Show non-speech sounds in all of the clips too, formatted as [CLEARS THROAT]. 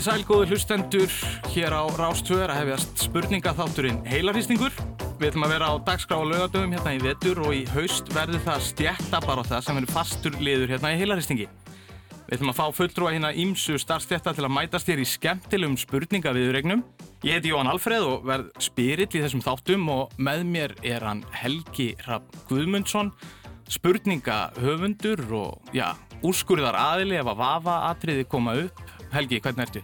Komið í sælgóðu hlustendur hér á Rástvöður að hefjast spurningaþátturinn heilarhýstingur. Við ætlum að vera á dagskrá og lögadöfum hérna í vetur og í haust verður það stjætta bara það sem verður fastur liður hérna í heilarhýstingi. Við ætlum að fá fulltrúa hérna ímsu starfstjætta til að mætast hér í skemmtilegum spurningaviðuregnum. Ég heiti Jóhann Alfreð og verð spyrill í þessum þáttum og með mér er hann Helgi Rapp Guðmundsson, spurningahöfundur og já, úrskurðar aðili ef að vafa atriði koma upp. Helgi, hvernig ertu?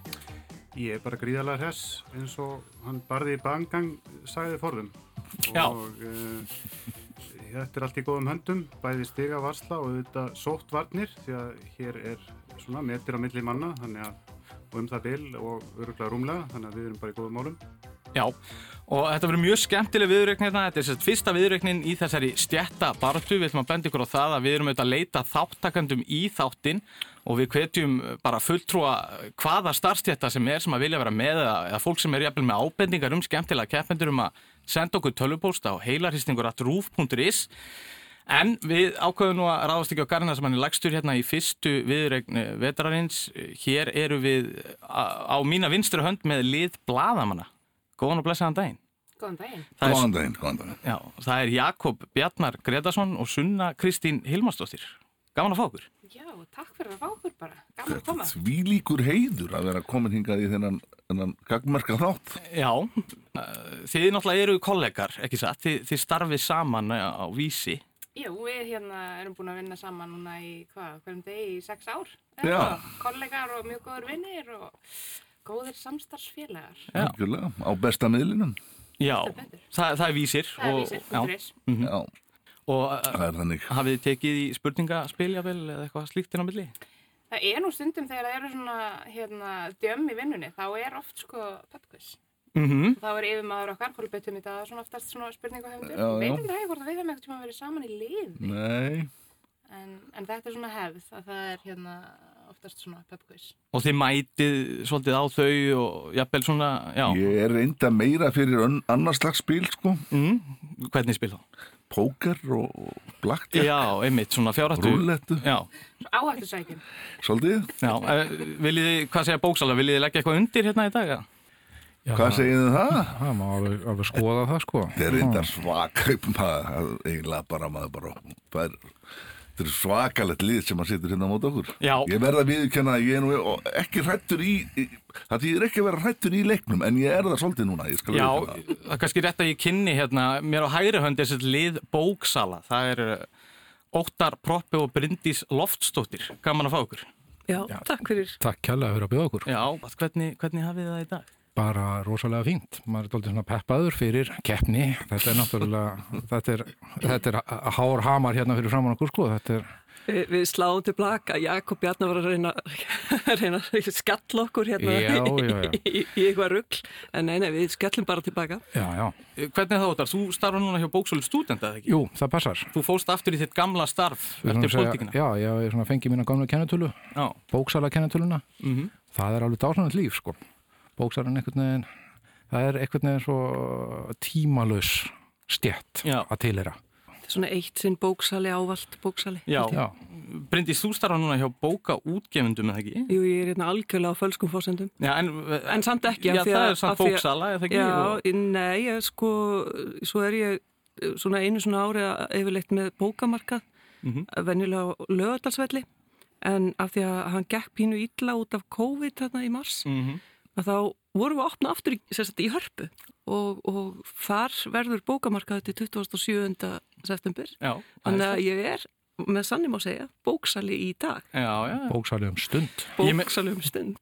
Ég er bara gríðarlega hess eins og hann barði í bangang sagði forðum Já. og uh, þetta er allt í góðum höndum bæði stiga varsla og þetta sótt varnir því að hér er svona metir á milli manna þannig að um það bil og öruglega rúmlega þannig að við erum bara í góðum málum Já, og þetta verður mjög skemmtileg viðurreikn hérna, þetta er sérst fyrsta viðurreiknin í þessari stjætta bartu, við ætlum að benda ykkur á það að við erum auðvitað að leita þáttakandum í þáttin og við hvetjum bara fulltrúa hvaða starfstjætta sem er sem að vilja vera með eða, eða fólk sem er jafnvel með ábendingar um skemmtilega keppmendur um að senda okkur tölvupóst á heilarhýstingur.ruf.is En við ákveðum nú að ráðast ekki á garðina sem hann er lagstur hérna í fyrstu viðregn vetrarins. Hér eru við á, á mína vinstri hönd með lið bladamanna. Góðan og blessaðan daginn. Góðan daginn. Er, Góðan daginn, góðan daginn. já, það er Jakob Bjarnar Gretarsson og Sunna Kristín Hilmarsdóttir. Gaman að fá okkur. Já, takk fyrir að fá okkur bara. Gaman að koma. Því líkur heiður að vera komin hingað í þennan, þennan gagmerka þátt. Já, eh, þið náttúrulega eru kollegar, ekki satt? Þið, þið starfið saman eh, á vísi. Jú, við hérna erum búin að vinna saman núna í hvað, hverjum degi í sex ár. Já. Kollegar og mjög góður vinnir og góðir samstarfsfélagar. Já. Algjörlega, á besta miðlinum. Já, það, það er vísir. Það er og- vísir, já. punktur is. Já, Og það þannig. hafið þið tekið í spurningaspiljavel eða eitthvað slíkt inn á milli? Það er nú stundum þegar það eru svona hérna djömm í vinnunni, þá er oft sko pubquiz. Mhm. Þá er yfirmaður okkar, Kolbetur í dag, svona oftast svona spurningahöfundur. Veitum það hvort að við hefum eitthvað tíma verið saman í lið. Nei, En, en þetta er svona hefð að það er hérna oftast svona pubquiz. Og þið mætið svolítið á þau og jafnvel svona, já, ég er reynda meira fyrir annars slags spil, sko. mm, hvernig spil þá? Póker og blackjack, Já, einmitt, svona fjárhættu. rúllettu, Já, Áhættu sækjum. svolítið. já, eh, viljið þið, hvað segja bóksala, viljið þið leggja eitthvað undir hérna í dag? Ja? Já, Hvað segir þið það? Það má alveg, alveg skoða það sko. Þetta er reynda svakaup, maður, eiginlega bara maður bara, það er, þetta er svakalegt lið sem maður setur hérna á mót okkur. Já. Ég verða að viðkjanna að ég er nú ekki hrættur í, það þýðir ekki að vera hrættur í leiknum, en ég er það svolítið núna, ég skal Já, viðurkenna það. það er kannski rétt að ég kynni hérna, mér á hægri hönd er sér lið bóksala, það er eh, Óttar Proppi og Bryndís Loftsdóttir, gaman að fá okkur. Já, takk fyrir. Takk kjærlega fyrir að bjóða okkur. Já, hvernig, hvernig hafið það í dag? Bara rosalega fínt. Maður er doldið svona peppaður fyrir keppni. Þetta er náttúrulega, þetta er, þetta er hár hamar hérna fyrir framann okkur sko. Þetta er, Vi, við sláum til blaka. Jakob Bjarnar var að reyna, [LAUGHS] reyna að skalla okkur hérna Já, já, já. [LAUGHS] í, í eitthvað rugg. En nei, nei, við skellum bara tilbaka. já, já. Eh, Hvernig er það Óttar? Þú starfa núna hjá bóksölu stúdenda, eða ekki? Jú, það passar. Þú fóst aftur í þitt gamla starf eftir pólitíkina. Já, ég fengið mína gamla kennetölu, Já. bóksala kennetöluna. Mm Það er alveg dásanlega líf sko. Bóksalan einhvern veginn, það er einhvern veginn svo tímalus stjætt Já. að tilera. Þetta er svona eitt sinn bóksali, ávalt bóksali. Já. Já, Bryndís, þú starfa núna hjá bóka útgefundum, eða ekki? Jú, ég er hérna algjörlega á fölskum fósendum. Já, en, En samt ekki. Já, af því það að- er samt bóksala, eða ekki? Já, Og- nei, ég, sko, svo er ég eh, svona einu svona ári að yfirleitt með bókamarkað, Mhm. venjulega á lögadalsvelli, en af því að hann gekk pínu illa út af COVID þarna í mars, Mhm. Að þá vorum við að opna aftur í, í hörpu og, og þar verður bókamarkaði til 27. september, Já, þannig að ég er með sannum að segja, bóksali í dag, Já, já. bóksali um stund. Ég bóksali um stund.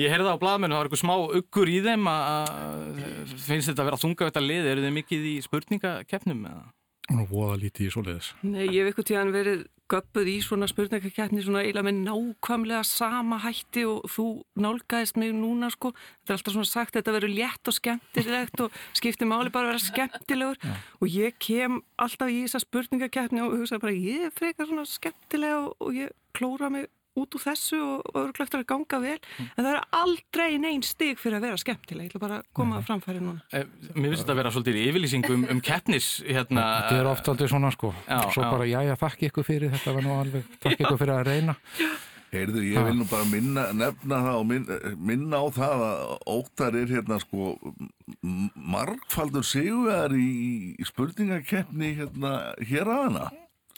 Ég heyrði það á blaðmennu, það var eitthvað smá uggur í þeim að finnst þetta að vera þunga þetta lið, eru þið mikið í spurningakeppnum eða? Nú voða lítið í svoleiðis. Nei, ég hef eitthvað tíðan verið göppuð í svona spurningakjarni svona eiginlega með nákvæmlega sama hætti og þú nálgæðist mig núna sko. Þetta er alltaf svona sagt að þetta verður létt og skemmtilegt og skiptir máli bara að vera skemmtilegur og ég kem alltaf í þessa spurningakjarni og hugsa bara ég er frekar svona skemmtilega og, og ég klóra mig út úr þessu og, og örglegt að ganga vel en það er aldrei neinn stig fyrir að vera skemmtileg. Ég ætla bara að koma að framfæri núna. Eh, Mér finnst þetta að vera svolítið í yfirlýsing um, um keppnis hérna. Þetta er oft aldrei svona sko. Já, Svo já. bara, já, já, þakki ykkur fyrir þetta var nú alveg, þakki ykkur fyrir að reyna. Heyrðu, ég vil nú bara minna, nefna það og minna, minna á það að Óttar er hérna sko margfaldur sigurvegar í, í spurningakeppni hérna hér að hana.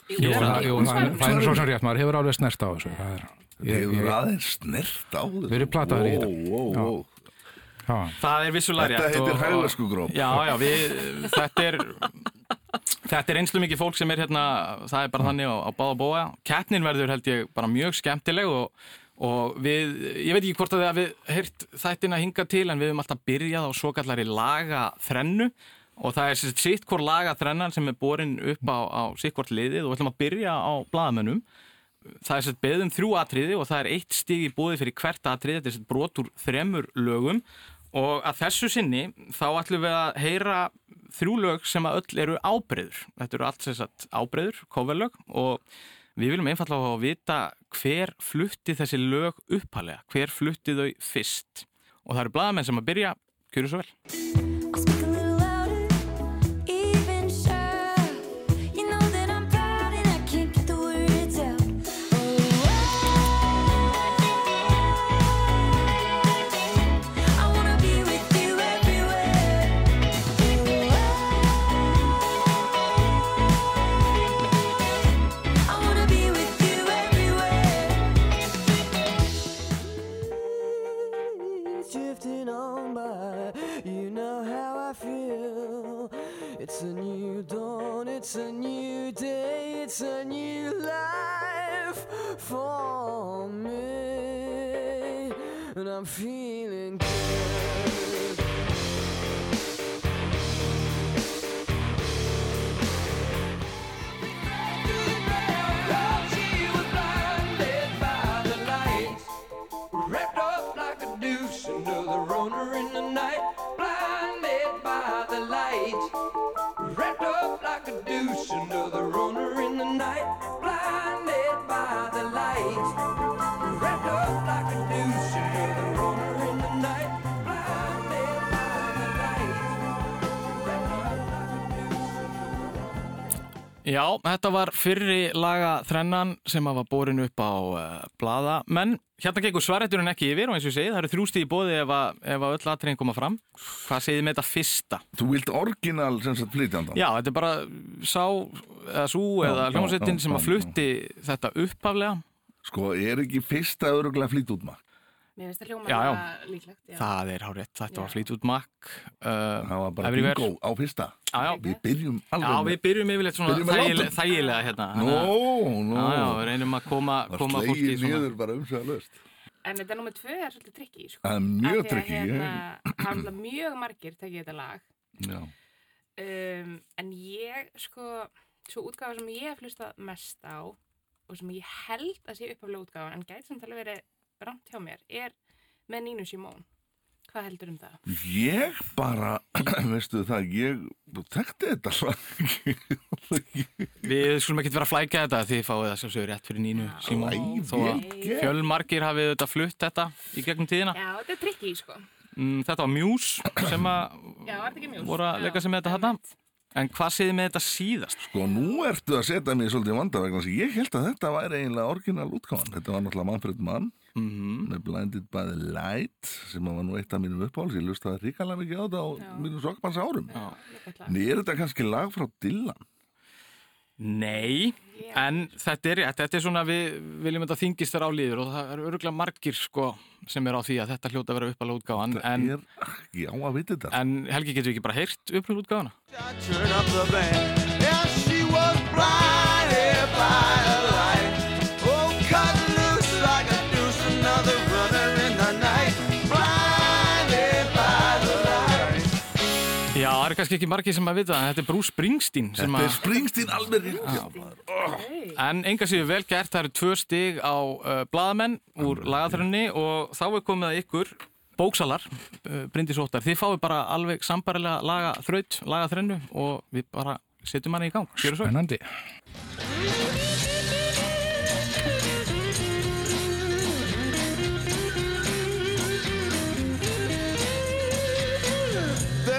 Jú, það, jú, það, er- svo sem rétt, maður hefur alveg snert á þessu. Það er, ég, Hefur aðeins snert á þessu. Verið plataður í þetta. Það er vissulega Þetta rétt heitir og- og- hæglaskugróp. Já, já, við, þetta er þetta er einslu mikið fólk sem er hérna það er bara þannig á, á báða bóa keppnin verður held ég bara mjög skemmtileg og, og við, ég veit ekki hvort að hafið heyrt þættina hinga til en við höfum alltaf byrjað á svo kallari laga þrennu og það er sitt sitt hvort laga þrennan sem er borin upp á, á sitt hvort liðið og við ætlum að byrja á blaðamönnum. Það er sett beðum þrjú atriði og það er eitt stig í bóði fyrir hvert atriði, þetta er sett brot úr þremur lögum. Og að þessu sinni þá ætlum við að heyra þrjú lög sem að öll eru ábreyður. Þetta eru allt sem sagt ábreyður, coverlög. Og við viljum einfallega að vita hver flutti þessi lög uppalega, hver flutti þau fyrst. Og það eru blaðamenn sem að byrja, kjöru Já, þetta var fyrri laga þrennan sem að var borin upp á uh, blada, menn hérna gengur svarætturinn ekki yfir og eins og ég segi, það eru þrjústi í bóði ef að, ef að öll atriðin koma fram. Hvað segið með þetta fyrsta? Þú vilt orginal sem sagt flytjandan? Já, þetta er bara sá, eða sú, eða já, sem að flutti þetta upphaflega. Sko, er ekki fyrsta öruglega flýt út maður? Mér finnst það hljóma Já, já. það líklegt. Já. Það er hárétt, þetta var Já. Fleetwood Mac. Uh, Það var bara Everywhere. bingo á fyrsta. Já, já. Við byrjum Já, alveg við byrjum yfirleitt svona þægilega, þægilega hérna. Nó, Þannig nó. að- Já, já, við reynum að koma, Það koma fólki slegið svona. niður bara umsæðalöst. En þetta nummer tvö er svolítið trikki, sko. Það er mjög að, trikki. Hérna, það er alltaf mjög margir tekið þetta lag. Já. Um, en ég, sko, svo útgáfa sem ég hef hlustað mest á og sem ég held að sé upphaflega útgáfa en gæti samt alveg verið ramt hjá mér er með Nínu Simón. Hvað heldur um það? Ég bara, [CLEARS THROAT] veistu það, ég þekkti þetta. Við skulum ekki vera að flækja þetta því þið fáið það sem sögur rétt fyrir Nínu Simón. Þó að fjölmargir hafið þetta flutt þetta í gegnum tíðina. Já, þetta er trikki, sko. Mm, Þetta var Muse sem að Já, var þetta ekki mjög? voru að leika sig með þetta þarna. En hvað þið með þetta síðast? Sko, nú ertu að setja mig svolítið vanda vegna þess að ég held að þetta væri eiginlega orginal útgáfan. Þetta var náttúrulega Manfred Mann Mm með Blinded by the Light sem var nú eitt af mínum uppáhalds. Ég lustaði ríkalega mikið á þetta á Já. mínum sokkbans árum. En er þetta kannski lag frá Dylan? Nei, en þetta er rétt, þetta er svona við viljum þetta þingist þar á líður og það eru öruglega margir sko sem er á því að þetta hljóta að vera uppalega útgáfan en, Er, já, að vita þetta. en Helgi getur ekki bara heyrt uppalega útgáfana? Kannski ekki margir sem að vita en þetta er Bruce Springsteen sem Þetta er Springsteen alveg. En enga séu vel gert, það eru tvö stig á uh, blaðamenn úr lagaþrönni og þá er komið að ykkur bóksalar, uh, Bryndís Óttar, þið fáið bara alveg sambarilega laga þraut, laga þrennu og við bara setjum hann í gang. Spennandi.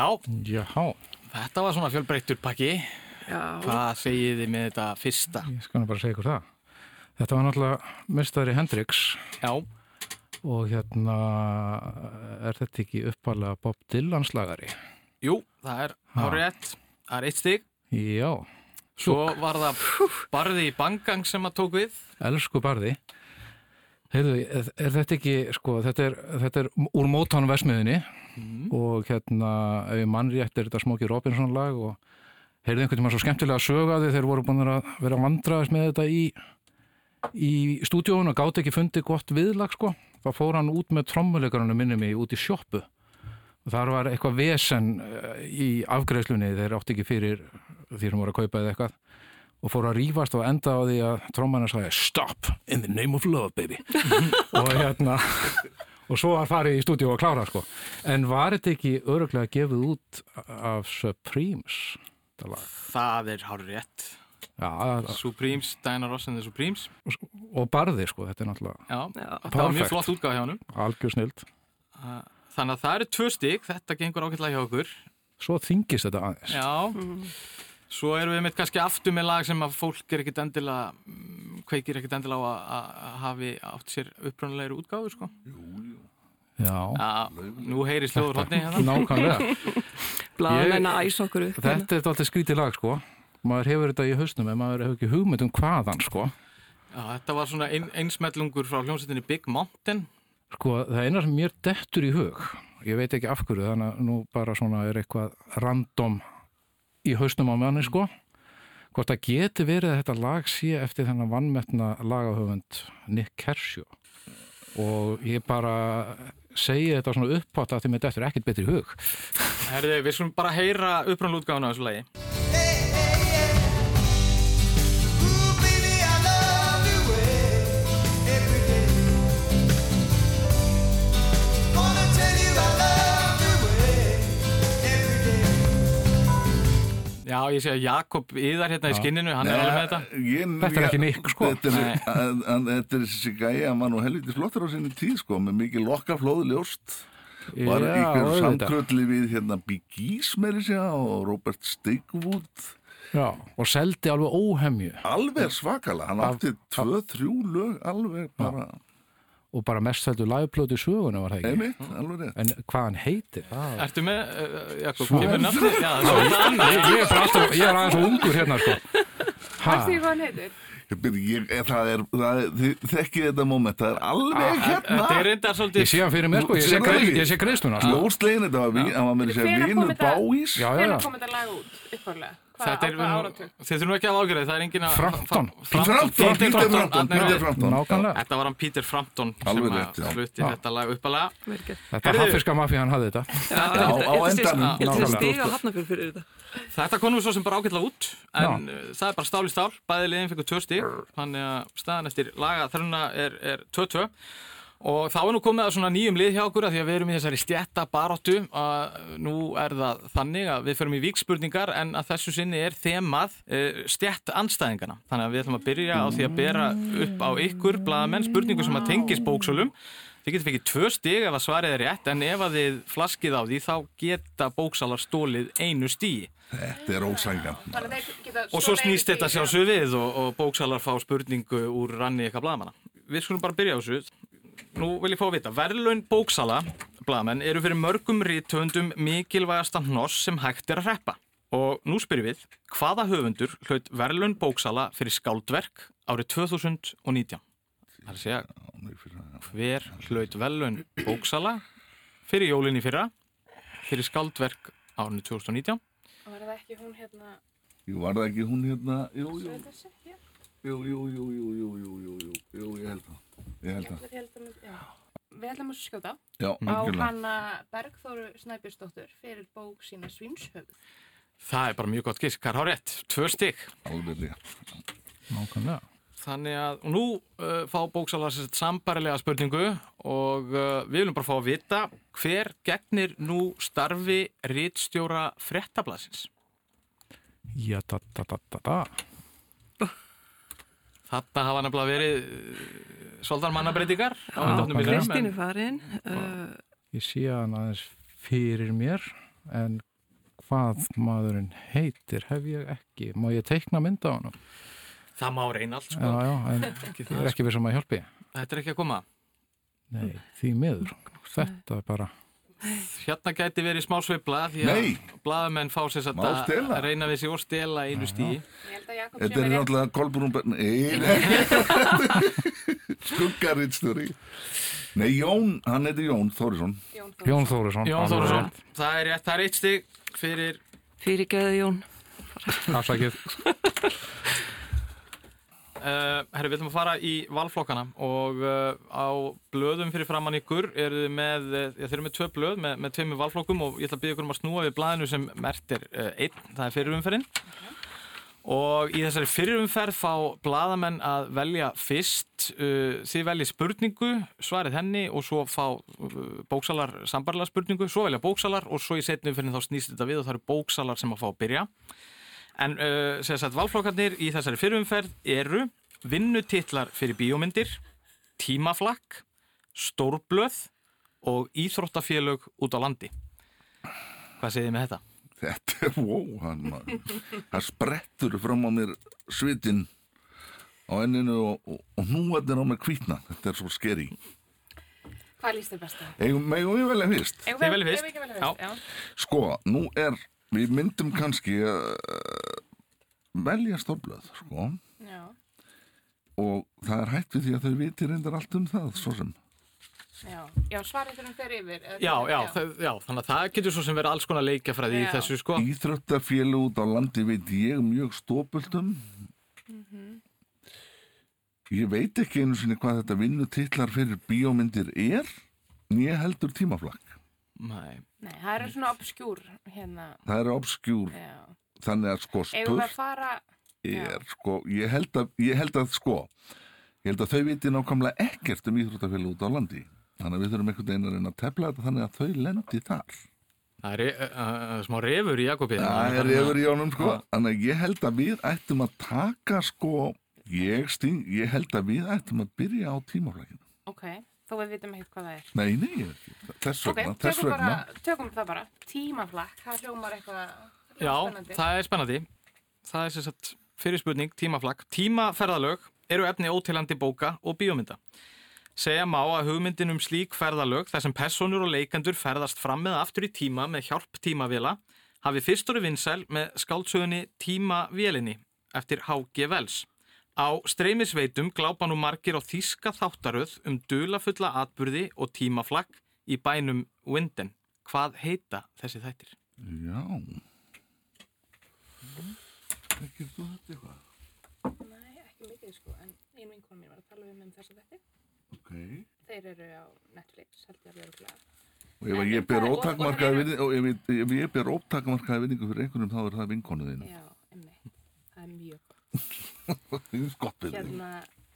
Já, Já, þetta var svona fjölbreyttur pakki. Já, Hvað segið þið með þetta fyrsta? ég skal bara segja ykkur það. Þetta var náttúrulega mistari Hendrix Já, og hérna er þetta ekki uppalega Bob Dylan slagari? jú, það er Ha. hárétt. Það er eitt stig. Já, Svo var það barði í bangang sem að tók við. elsku barði. Heyrðu, er, er þetta ekki, sko, þetta er, þetta er úr Motown vesmiðinni og hérna, ef ég mann rétt er þetta Smokey Robinson lag og heyrðu einhvern veginn svo skemmtilega sögaði þeir voru búin að vera að vandraðast með þetta í, í stúdíónu og gátt ekki fundið gott viðlag, sko. þá fór hann út með trommuleikarunum minni mig út í sjoppu. Og þar var eitthvað vesen eh, í afgreiðslunni. Þeir átti ekki fyrir því sem voru að kaupa eða eitthvað. Og fór að rífast og enda á því að trómmarna sagði Stop in the name of love baby. [LAUGHS] Og hérna og svo var farið í stúdíu að klára sko en var þetta ekki öruglega gefið út af Supremes? Það er hárétt. Já, Supremes, Diana Ross and the Supremes. og barði sko, þetta er náttúrulega Já, Já. það var mjög Perfect. flott útgáð hjá honum. algjör snild Þannig að það eru tvö stig, þetta gengur ágætlega hjá okkur. svo þingist þetta aðeins Já, svo erum við með kannski aftur með lag sem að fólk er ekkit endilega, mm, kveikir ekkit endilega á að, hafi átt sér upprunalegri útgáfu, sko. Já, Já, nú heyrist hljóður hodni hérna. nákvæmlega [LAUGHS] blaðamenn að æsa okkur upp. Þetta er alltaf skrítið lag sko maður hefur þetta í hausnum en maður hefur ekki hugmynd um hvaðan sko Já, þetta var svona ein, einsmellungur frá hljómsveitinni Big Mountain. Sko, það eina sem mér dettur í hug, ég veit ekki af hverju, þannig að nú bara svona er eitthvað random í hausnum á manni, sko. Hvort það geti verið að þetta lag sé eftir þennan vannmettna lagahöfund Nick Kershaw. Og ég bara segi þetta svona uppátt að því mér dettur ekkert betri hug. Herði, við skulum bara heyra upprunalútgáfuna á þessu lagi. Já, ég sé að Jakob Íðar hérna í skinninu, hann er alveg með þetta. Ég, Þetta er ekki Nick, sko. Þetta Nei. er, að- að- þetta er þessi gæja, hann var nú helviti flottur á sinni tíð, sko, með mikið lokkaflóð ljóst. Var Já, ykkur samkrölli við hérna Big Gees meiri segja og Robert Stigwood. Já, og seldi alveg óhemju Alveg svakalega, hann átti tvö, þrjú lög, alveg bara, og bara mest seldu liveplötu í söguna var það ekki. einmitt. En hvað hann heitir? Það Ertu með, uh, Jakob, er annað. ég, ég, er alltaf, ég er aðeins svo ungur hérna sko. Ha, Hvað hvað hann heitir? Ég eh, það er, það er, þið þekkið þetta moment, það er alveg hérna. Þetta er reyndar ég svolítið... sé hann fyrir mér sko, ég sé, Sérðu greið, ekki? ég sé greiðsluna sko. Ljóslegin, þetta var, hann var með að Hvenær kom vinur Báís. Já, já, já. Hvernig kom þetta lag út uppálega? Þetta er, þið þurfum ekki að ágjöra það er engin að... Frampton. Frampton, Peter Frampton, Þarna er- Peter Frampton. Nákvæmlega. Þetta var hann Peter Frampton sem að flutti þetta lag uppalega. Verkið. Þetta Heyrðu. haffiska mafían hafði þetta. á- á endanum. Ég ætla að stiga að hafna fyrir þetta. Þetta konum við svo sem bara ágætlega út en það er bara stál í stál, bæði liðin fikk tvö stík, þannig að staðan eftir laga þrjuna er, er 2-2 og þá er nú komið að svona nýjum lið hjá okkur að því að við erum í þessari stjætta baróttu að nú er það þannig að við förum í víkspurningar en að þessu sinni er þemað uh, stjætt anstæðingana þannig að við ætlum að byrja á því að bera upp á ykkur blaðamenn spurningu sem að tengis bóksölum Þið getur fengið tvö stig ef að svarið er rétt en ef að þið flaskið á því þá geta bóksalar stólið einu stíi. Þetta er geta Og svo snýst þetta stigi, já. sjálfsög við og, og bóksalar fá spurningu úr ranni eitthvað blaðamanna. Við skulum bara byrja á þessu. Nú vil ég fá að vita, verðlaun bóksala, blaðamenn, eru fyrir mörgum rítöfundum mikilvægasta hnoss sem hægt er að hreppa. Og nú spyrjum við, hvaða höfundur hlaut verðlaun bóksala fyrir skáldverk árið 2019? Það er að segja, hver hlaut verðlaun bóksala fyrir jólinn í fyrra, fyrir skáldverk árið 2019? Og var það ekki hún hérna Jú, var það ekki hún hérna, jú, jú, Svo þetta sé, já. jú, jú, jú, jú, jú, jú, jú, jú, jú, ég held það, ég held það. Ég held að já. Við ætlum að skjóta Já, á hanna Bergþóru Snæbjörnsdóttur fyrir bók sína Svínshöfuð. Það er bara mjög gott er hár rétt? Tvö stygg. Alveg rétt. Nákvæmlega. Þannig að nú uh, fá bóksalar sér sambarilega spurningu og uh, við viljum bara fá að vita hver gegnir nú starfi rítstjóra frettablasins. Já, da, da, da, da, da. Þetta hafa nefnilega verið uh, svolítið mannabreitingar á Já, undanförnum misserum, Kristín en- er farin. Uh, Ég sé hann aðeins fyrir mér en hvað maðurinn heitir hef ég ekki. Má ég teikna mynda á hann? Það má reyna allt, sko. Já, já, en [LAUGHS] það, er ekki við sem að hjálpi. Þetta er ekki að koma. Nei, því miður. Þetta er bara... Hérna gæti verið smá sveibla því að bladamenn fá sér að reyna við sér og stela einu stíi. Þetta er náttúrulega Kolbrún... [LAUGHS] Skuggarriðstöri. Nei, Jón, hann heitir Jón Þórisson. Jón Þórisson. Jón Þórisson. Það er rétt, það er eitt stíg fyrir... Fyrir geðu Jón. Afsakið. [LAUGHS] Uh, herri, við ætlum að fara í valflokkana og uh, á blöðum fyrir framann ykkur eru með, uh, þeir eru með tvö blöð með, með tveimur valflokkum og ég ætla að byggja ykkur um að snúa við blaðinu sem mert er uh, einn, það er fyrirumferðin. Og í þessari fyrirumferð fá blaðamenn að velja fyrst þið velji spurningu, svarið henni og svo fá bóksalar sambarlega spurningu, svo velja bóksalar og svo í setnum fyrir þá snýst þetta við og það eru bóksalar sem að fá að byrja. En sagt, valflokkarnir í þessari fyrirumferð eru vinnutitlar fyrir bíómyndir, tímaflakk, stórblöð og íþróttafélög út á landi. Hvað segir þið með þetta? Þetta er, wow, hann maður. Það sprettur fram á mér svitinn á enninu og, og, og hnúarnir á mér hvítna. Þetta er svo skeri. Hvað líst þér besta? Megum við velja fyrst? Við ekki velja fyrst? Já. Sko, nú er, við myndum kannski að uh, velja stórblöð, sko. Og það er hægt við því að þau viti reyndar allt um það, svo sem. Já. Já, svarið fyrir um fer yfir. eða Já, já, það, já, þannig að það getur svo sem verið alls konar leikjafræði í þessu sko. Íþróttafélag út á landi veit ég mjög stópult um. Ég veit ekki einu sinni hvað þetta vinnutitlar fyrir bíómyndir er, nýja heldur tímaflakk. Nei. Nei, það eru svona obskjúr hérna. Það er obskjúr, Já. þannig að sko að spurt fara... er sko, ég held að, ég held að sko, ég held að þau viti nákvæmlega ekkert um íþróttafélag út á landi. Þannig að við þurfum einhvern veginn að reyna að tefla þetta þannig að þau lendi þar. Það er uh, uh, smá refur í Jakobi. Það er yfir í honum sko. Þannig að ég held að við ættum að taka sko, ég, sting, ég held að við ættum að byrja á tímaflækinu. Ok, þó við vitum ekkert hvað það er. Nei, nei, þess Ok, vegna, þess tökum, bara, tökum það bara. Tímaflakk, það hljómar eitthvað Já, spennandi. það er spennandi. Það er sem sagt fyrir spurning, tímaflakk. Tímaferðalög eru efni ótilandi bóka og bíómynda. Segja má að hugmyndin um slík ferðalög þar sem personur og leikendur ferðast fram með aftur í tíma með hjálp tímavila hafi fyrst orði vinsæl með skáldsögunni Tímavélinni eftir H.G. Wells. Á streymisveitum glápa nú margir á þýska þáttaröð um dulafulla atburði og tímaflakk í bænum Winden. Hvað heita þessi þættir? Já. Ekki þú þetta eitthvað? Nei, ekki mikið sko, en einu vinkona mín var að tala við mig um þessa þetta. Ok. Þeir eru á Netflix, held ég að vera glæða. Og ef að ég ber ótakmarkaði vinningu, fyrir einhvernum þá er það vinkonuðinu. Já, emmi, það er mjög gott. Það er þig. Hérna,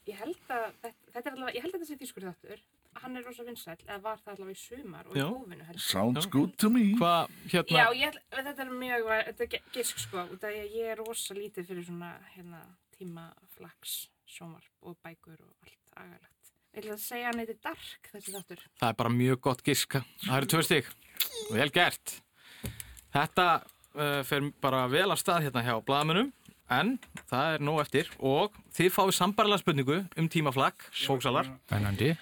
ég held að þetta, þetta er allavega, ég held að þetta sé þýskur þáttur. Hann er rosa vinsæll, eða var það allavega í sumar og Já. í hófinu held ég. Sounds good to me. Hvað, hérna? Já, ég, þetta er mjög, þetta er gisk sko, út af því að ég er rosa lítið fyrir svona, hérna, tímaflaks, sjónvarp og bækur og allt agalegt. Ég ætla að segja hann eitthvað dark þessi þáttur. Það er bara mjög gott giska. Það eru tvö stík. Vel gert. Þetta uh, fer bara vel af stað hérna hjá blaðamönnum, en það er nóg eftir og þið fáið sambarlega spurningu um tímaflagg, bóksalar. Spennandi.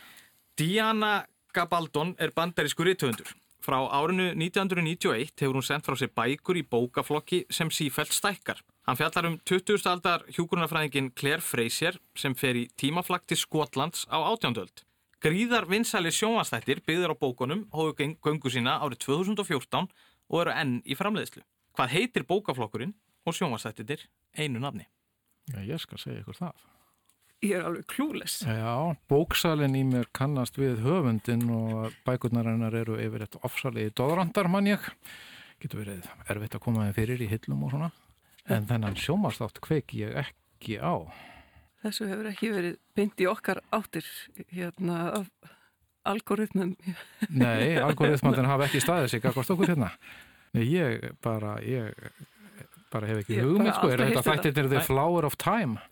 Diana Gabaldon er bandarísku rithöfundur. Frá árinu 1991 hefur hún sendt frá sér bækur í bókaflokki sem sífælt stækkar. Hann fjallar um 20. aldar hjúgrunafræðingin Claire Fraser sem fer í tímaflagg til Skotlands á átjándöld. Gríðar vinsæli sjónvastættir byggður á bókunum hóðu göngu sína árið 2014 og eru enn í framleiðslu. Hvað heitir bókaflokkurinn og sjónvastættir einu nafni? Já, ég skal segja ykkur það. Ég er alveg klúles. Já, bóksalinn í mér kannast við höfundin og bækurnar hennar eru yfir eitt ofsalegi dóðrandar mann ég. Getur verið erfitt að koma þeim fyrir í hillum og svona. En þennan sjómarstátt kveiki ég ekki á. Þessu hefur ekki verið beint í okkar áttir hérna af algoritmum. Nei, algoritmandinn hafa ekki staðið sig akkvart okkur hérna. Nei, ég bara, ég bara hef ekki bara sko. Er þetta þetta. þættir The Nei. Flower of Time?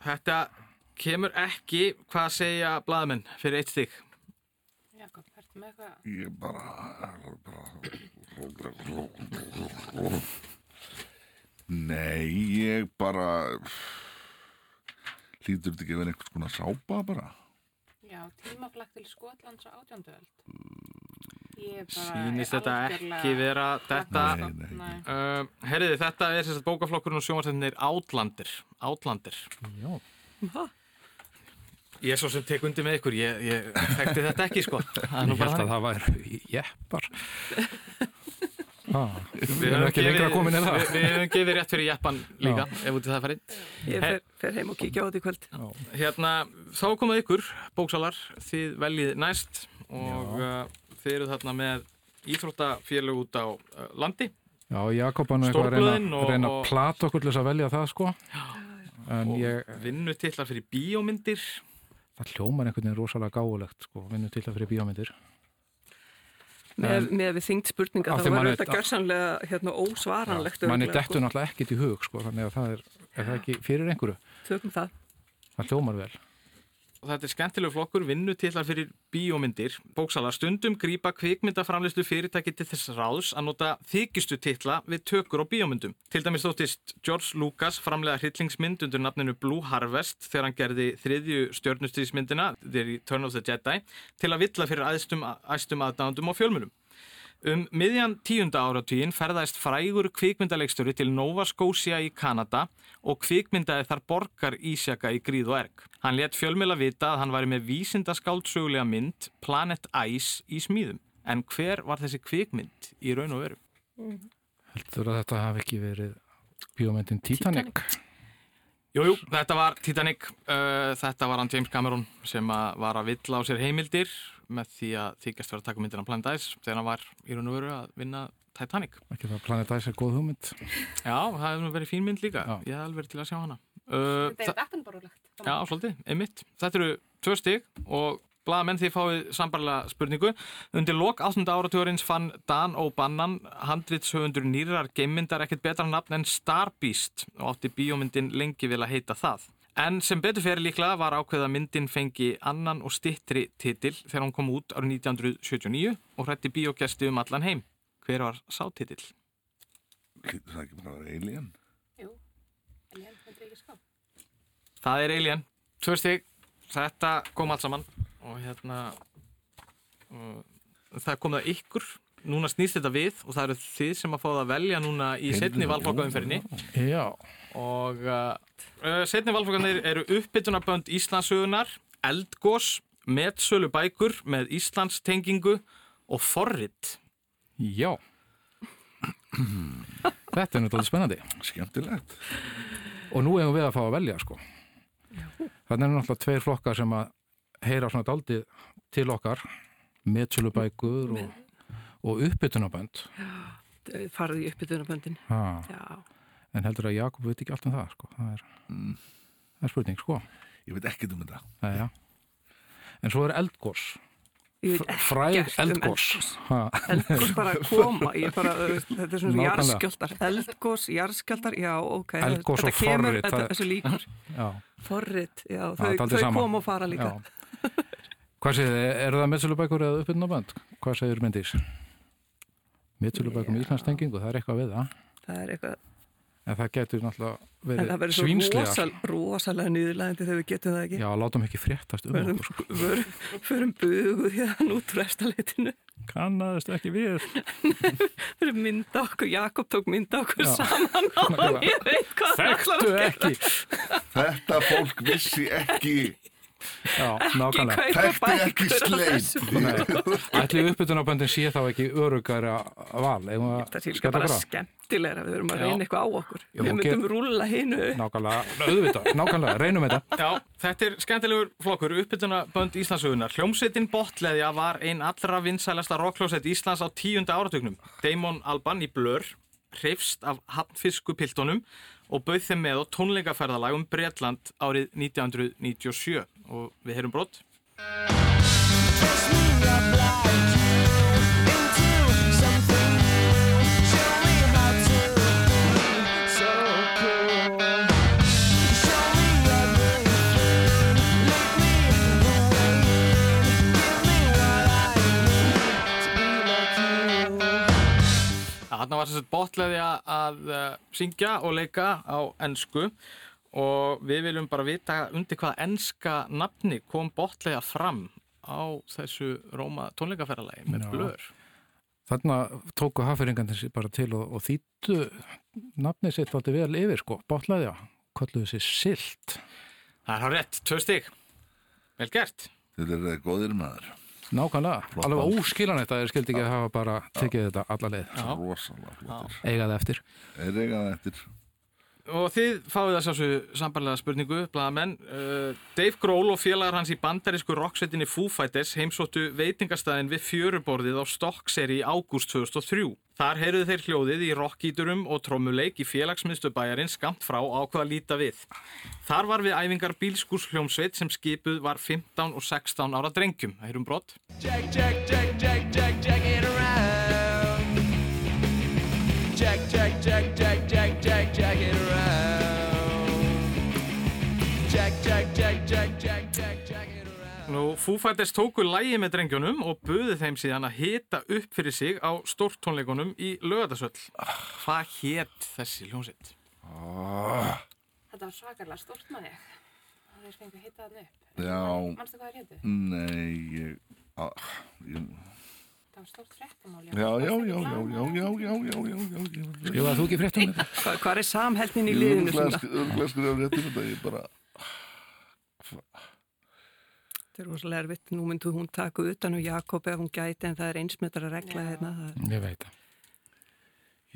Þetta kemur ekki, hvað segja blaðamenn fyrir eitt stygg? Jakob, ertu með eitthvað? Ég bara... bara... Nei, ég bara... Lítur þetta ekki að vera einhvers konar sápa bara? Já, tímaflagg til Skotlands á átjánduöld. Ég bara Sýnist þetta ekki vera þetta? Uh, herriði, þetta er sérst bókaflokkurinn og sjónvarsendinir Outlander. Outlander. Já. Ég er svo sem tek undir með ykkur, ég, ég þekkti þetta ekki sko. [LAUGHS] Það er nú Ég bara held að það væri jeppar. [LAUGHS] Ah, Við lengra gefið- komin en það. Við, við höfum gefið rétt fyrir Jappan líka, ef út í það farið. Ég fer, fer heim og kíkja á þetta í kvöld. Hérna, þá komað ykkur, bóksalar, þið veljið næst og uh, þið eru þarna með íþróttafélög út á uh, landi. Já, Jakob hann er eitthvað að reyna, og- reyna að plata okkur til þess að velja það sko. En og ég, vinnutitlar fyrir bíómyndir. Það hljómar einhvern veginn rosalega gáulegt sko, vinnu til það fyrir bíómyndir. Með, með við þyngt spurninga þá manni- þetta gjörsanlega hérna, ósvaranlegt. Manni dettur náttúrulega ekkit í hug sko, þannig að það er, er það ekki fyrir einhverju. Tökum það. Það hljómar vel. Og þetta er skemmtilegu flokkur, vinnutitlar fyrir bíómyndir. Bóksalar stundum grípa kvikmyndaframlistu fyrirtæki til þess ráðs að nota þykistu titla við tökur á bíómyndum. Til dæmis þóttist George Lucas framlega hryllingsmynd undir nafninu Blue Harvest þegar hann gerði þriðju stjörnustíðismyndina, The Return of the Jedi, til að villa fyrir æðstum aðdándum og fjölmunum. Um miðjan tíunda áratugin ferðaðist frægur kvikmyndaleikstjóri til Nova Scotia í Kanada og kvikmyndaði þar borgar ísjaka í gríð og erg. Hann let fjölmjöla vita að hann væri með vísindaskáldsögulega mynd Planet Ice í smíðum. En hver var þessi kvikmynd í raun og veru? Heldur að þetta hafi ekki verið bíómyndin Titanic? Jújú, þetta var Titanic, uh, þetta var hann James Cameron sem að var að villa á sér heimildir með því að þykjast vera að taka myndina Planet Ice þegar hann var í raun og veru að vinna Titanic. Ekki það Planet Ice er góð hugmynd. Já, það hefur nú verið fín mynd líka. Já. Ég hef alveg verið til að sjá hana. Uh, Þetta er Attenborough-legt. Já, svolítið, einmitt. Þetta eru tvö stig og blaðamenn því fáið sambarlega spurningu. Undir lok 8. áratugurins fann Dan O'Bannon handritshöfundur nýrar geimmyndar ekkert betra nafn en Starbeast og átti bíómyndin lengi vil að heita það. En sem betur fyrir líklega var ákveð að myndin fengi annan og stittri titil þegar hún kom út árið 1979 og hrætti bíógesti um allan heim. Hver var sá titil? Lítur það ekki bara að vera alien? Jú, Alien, þetta er ekki ská. Það er Alien, tvö stig, þetta kom allt saman og hérna og það kom það ykkur, núna snýst þetta við og það eru þið sem að fá það að velja núna í setni valflokkaumferðinni Já. og uh, uh, setni valflokkanir eru uppbytunarbönd Íslandsugunar, eldgós, metsölu bækur með Íslands tengingu og forrit. Já. Þetta er náttúrulega spennandi. Skemmtilegt. Og nú hefum við að fá að velja, sko. Þannig er náttúrulega tveir flokkar sem að heyra svona daldið til okkar, metsölubækur og, og uppbytunabönd farði í uppbytunaböndin en heldur að Jakob veit ekki allt um það sko. það, er, mm. það er spurning sko. Ég veit ekkert um þetta. Æ, ja. en svo er eldgórs fræg eldgórs um eldgórs bara að koma. Bara, þetta er svona jarðskjöldar eldgórs, jarðskjöldar, já ok. Eldgórs og forrið forrið, já. Þau, þau kom og fara líka. Já. hvað segir þið, er það meðsölubækur eða uppbyrnabönd, hvað segir myndis? Meðsölubækur með Íslands tengingu, það er eitthvað við það. Það er eitthvað, En það getur náttúrulega en það verið verður svo rosal, rosalega nýðurlægandi þegar við getum það ekki. Já, látum ekki fréttast um sko. förum, förum buguð hérna út úr efstaleitinu. Kannaðist ekki við. [LAUGHS] Fyrir mynda okkur, Jakob tók mynda okkur Já. saman og ég veit hvað hann ætlar Þekktu að ekki. [LAUGHS] Þetta fólk vissi ekki, Já, nákvæmlega. kaupa þekkti ekki þessu. Ætli uppbytunaböndin sé þá ekki örugara val? Að sé líka bara frá? skemmtilegra, við verum að reyna eitthvað á okkur. Já, Við myndum get- rúlla hinu. Nákvæmlega, auðvitað, nákvæmlega, reynum þetta. Já, þetta er skemmtilegur flokkur, uppbytunabönd Íslandsugunar. Hljómsveitin Botleðja var ein allra vinsælasta rockljósett Íslands á tíunda áratugnum. Damon Alban í Blur hrifst af hafnfiskupiltunum og bauð þeim með á tónleikaferðalag um Bretland árið 1997 og við heyrum brott Þarna var þess að botlaði að syngja og leika á ennsku og við viljum bara vita undir hvaða ennska nafni kom Botleðja fram á þessu Róma tónleikaferðalagi með Já. Blur. Þarna tóku hafðfyrringarnir sér bara til og, og þýttu nafnið sitt alltaf vel yfir, sko, botlaðja, kalluðu sér silt. Það er hár rétt, tvö stig. Vel gert. Þetta er eh, góðir maður, Nákvæmlega, Flott alveg óskilan þetta er skildi ekki að hafa bara tekið þetta alla leið, Já. rosalega flottir. eigað eftir. Er eigað eftir. Og þið fáið það sjálfsög sambarlega spurningu, blaðamenn. Uh, Dave Grohl og félagar hans í bandarísku rocksveitinni Foo Fighters heimsóttu veitingastæðin við fjöruborðið á Stokkseri í ágúst 2003. Þar heyrðu þeir hljóðið í rockíturum og trommuleik í félagsmiðstu bæjarins skamt frá ákvaða líta við. Þar var við æfingar bílskús hljómsveit sem skipuð var 15 og 16 ára drengjum. Það heyrum brott. Jack, Jack, Jack, Jack, Jack, Jack it Foo Fighters tóku lægi með drengjunum og buðu þeim síðan að hita upp fyrir sig á stórtónleikunum í lögadagsöll. Hvað hétt þessi hljómsveit? Þetta var svakalega stórt maður ég. Það er fengið að hitta þarna upp. Já. Manstu hvað það hétu? Nei, ég, að, ég Það var stórt fréttamál. Já, já, já, já, já, já, já, já, já, já, já. Skrifaði þú ekki fréttum þetta? Hvað, er samheldnin í liðinu? svona? Örglega skrifa réttir þetta, ég bara, Þetta er rosalega erfitt. Nú myndu hún taka utan um Jakob ef hún gæti en það er einsmetara regla hérna. Það Ég veit það.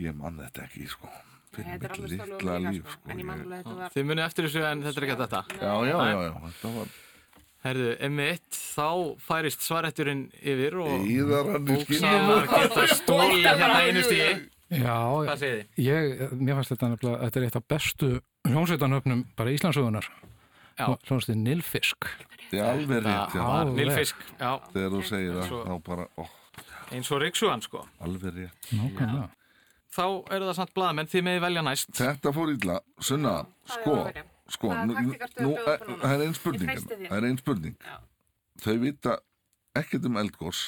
ég man þetta ekki, sko. Fyrir Þetta er alveg litla líka sko. sko. En ég að var... Þið munið eftir þessu en þetta er ekki þetta. Já, já, já, já, þetta var Herðu, M1, þá færist svarætturinn yfir og skinninu. geta stólið hérna einu stíði. Já, Hvað segir þið? ég, mér fannst þetta nefnilega, þetta er eitt af bestu hljómsveitanöfnum bara Íslandsögunar. Já. Hljómsveitin Nilfisk. Það er alveg rétt, Það já. nilfisk, já, Þegar þú segir það, þá bara, ó, eins og Ríksugan, sko. alveg rétt. Nákvæmlega. Þá eru það samt blaðamenn, þið meði velja næst. Þetta fór illa, Sunna, sko, sko, nú, það er einn Ég spurning, hérna, þér. það er einn spurning. Já. Þau vita ekkert um eldgós.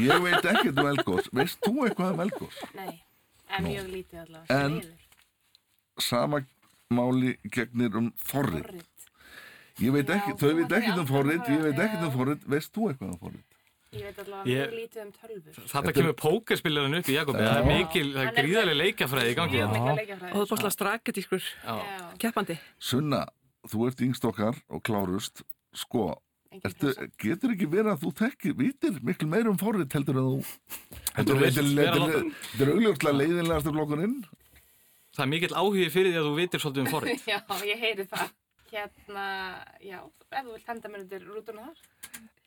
Ég veit ekkert um eldgós. Veist þú eitthvað um eldgós? Nei, en mjög lítið allavega. En-. Sama máli gegnir um forrið. Ég veit ekki, Já, þau veit ekki um forrið, ég veit ekki um forrið, veist þú eitthvað um forrið? Ég veit alltaf að það lítið um tölvur. Þetta kemur pókerspillirinn upp í Jakobi, það er mikil, það er gríðarlega leikafræði í gangi. Já, mikil leikafræði. Og þú er búin að straka tískur, keppandi. Sunna, þú ert yngst okkar og klárust, sko, ertu, getur ekki verið að þú tekir, vitir mikil meir um forrið heldur en þú, þetta er auðvitað leiðinlegast af blokkurinn Það er mikill áhugi fyrir því að þú vitir svolítið um forrið. [LAUGHS] Já, ég heyri það. Hérna, já, ef þú vilt henda mér undir rútuna þar.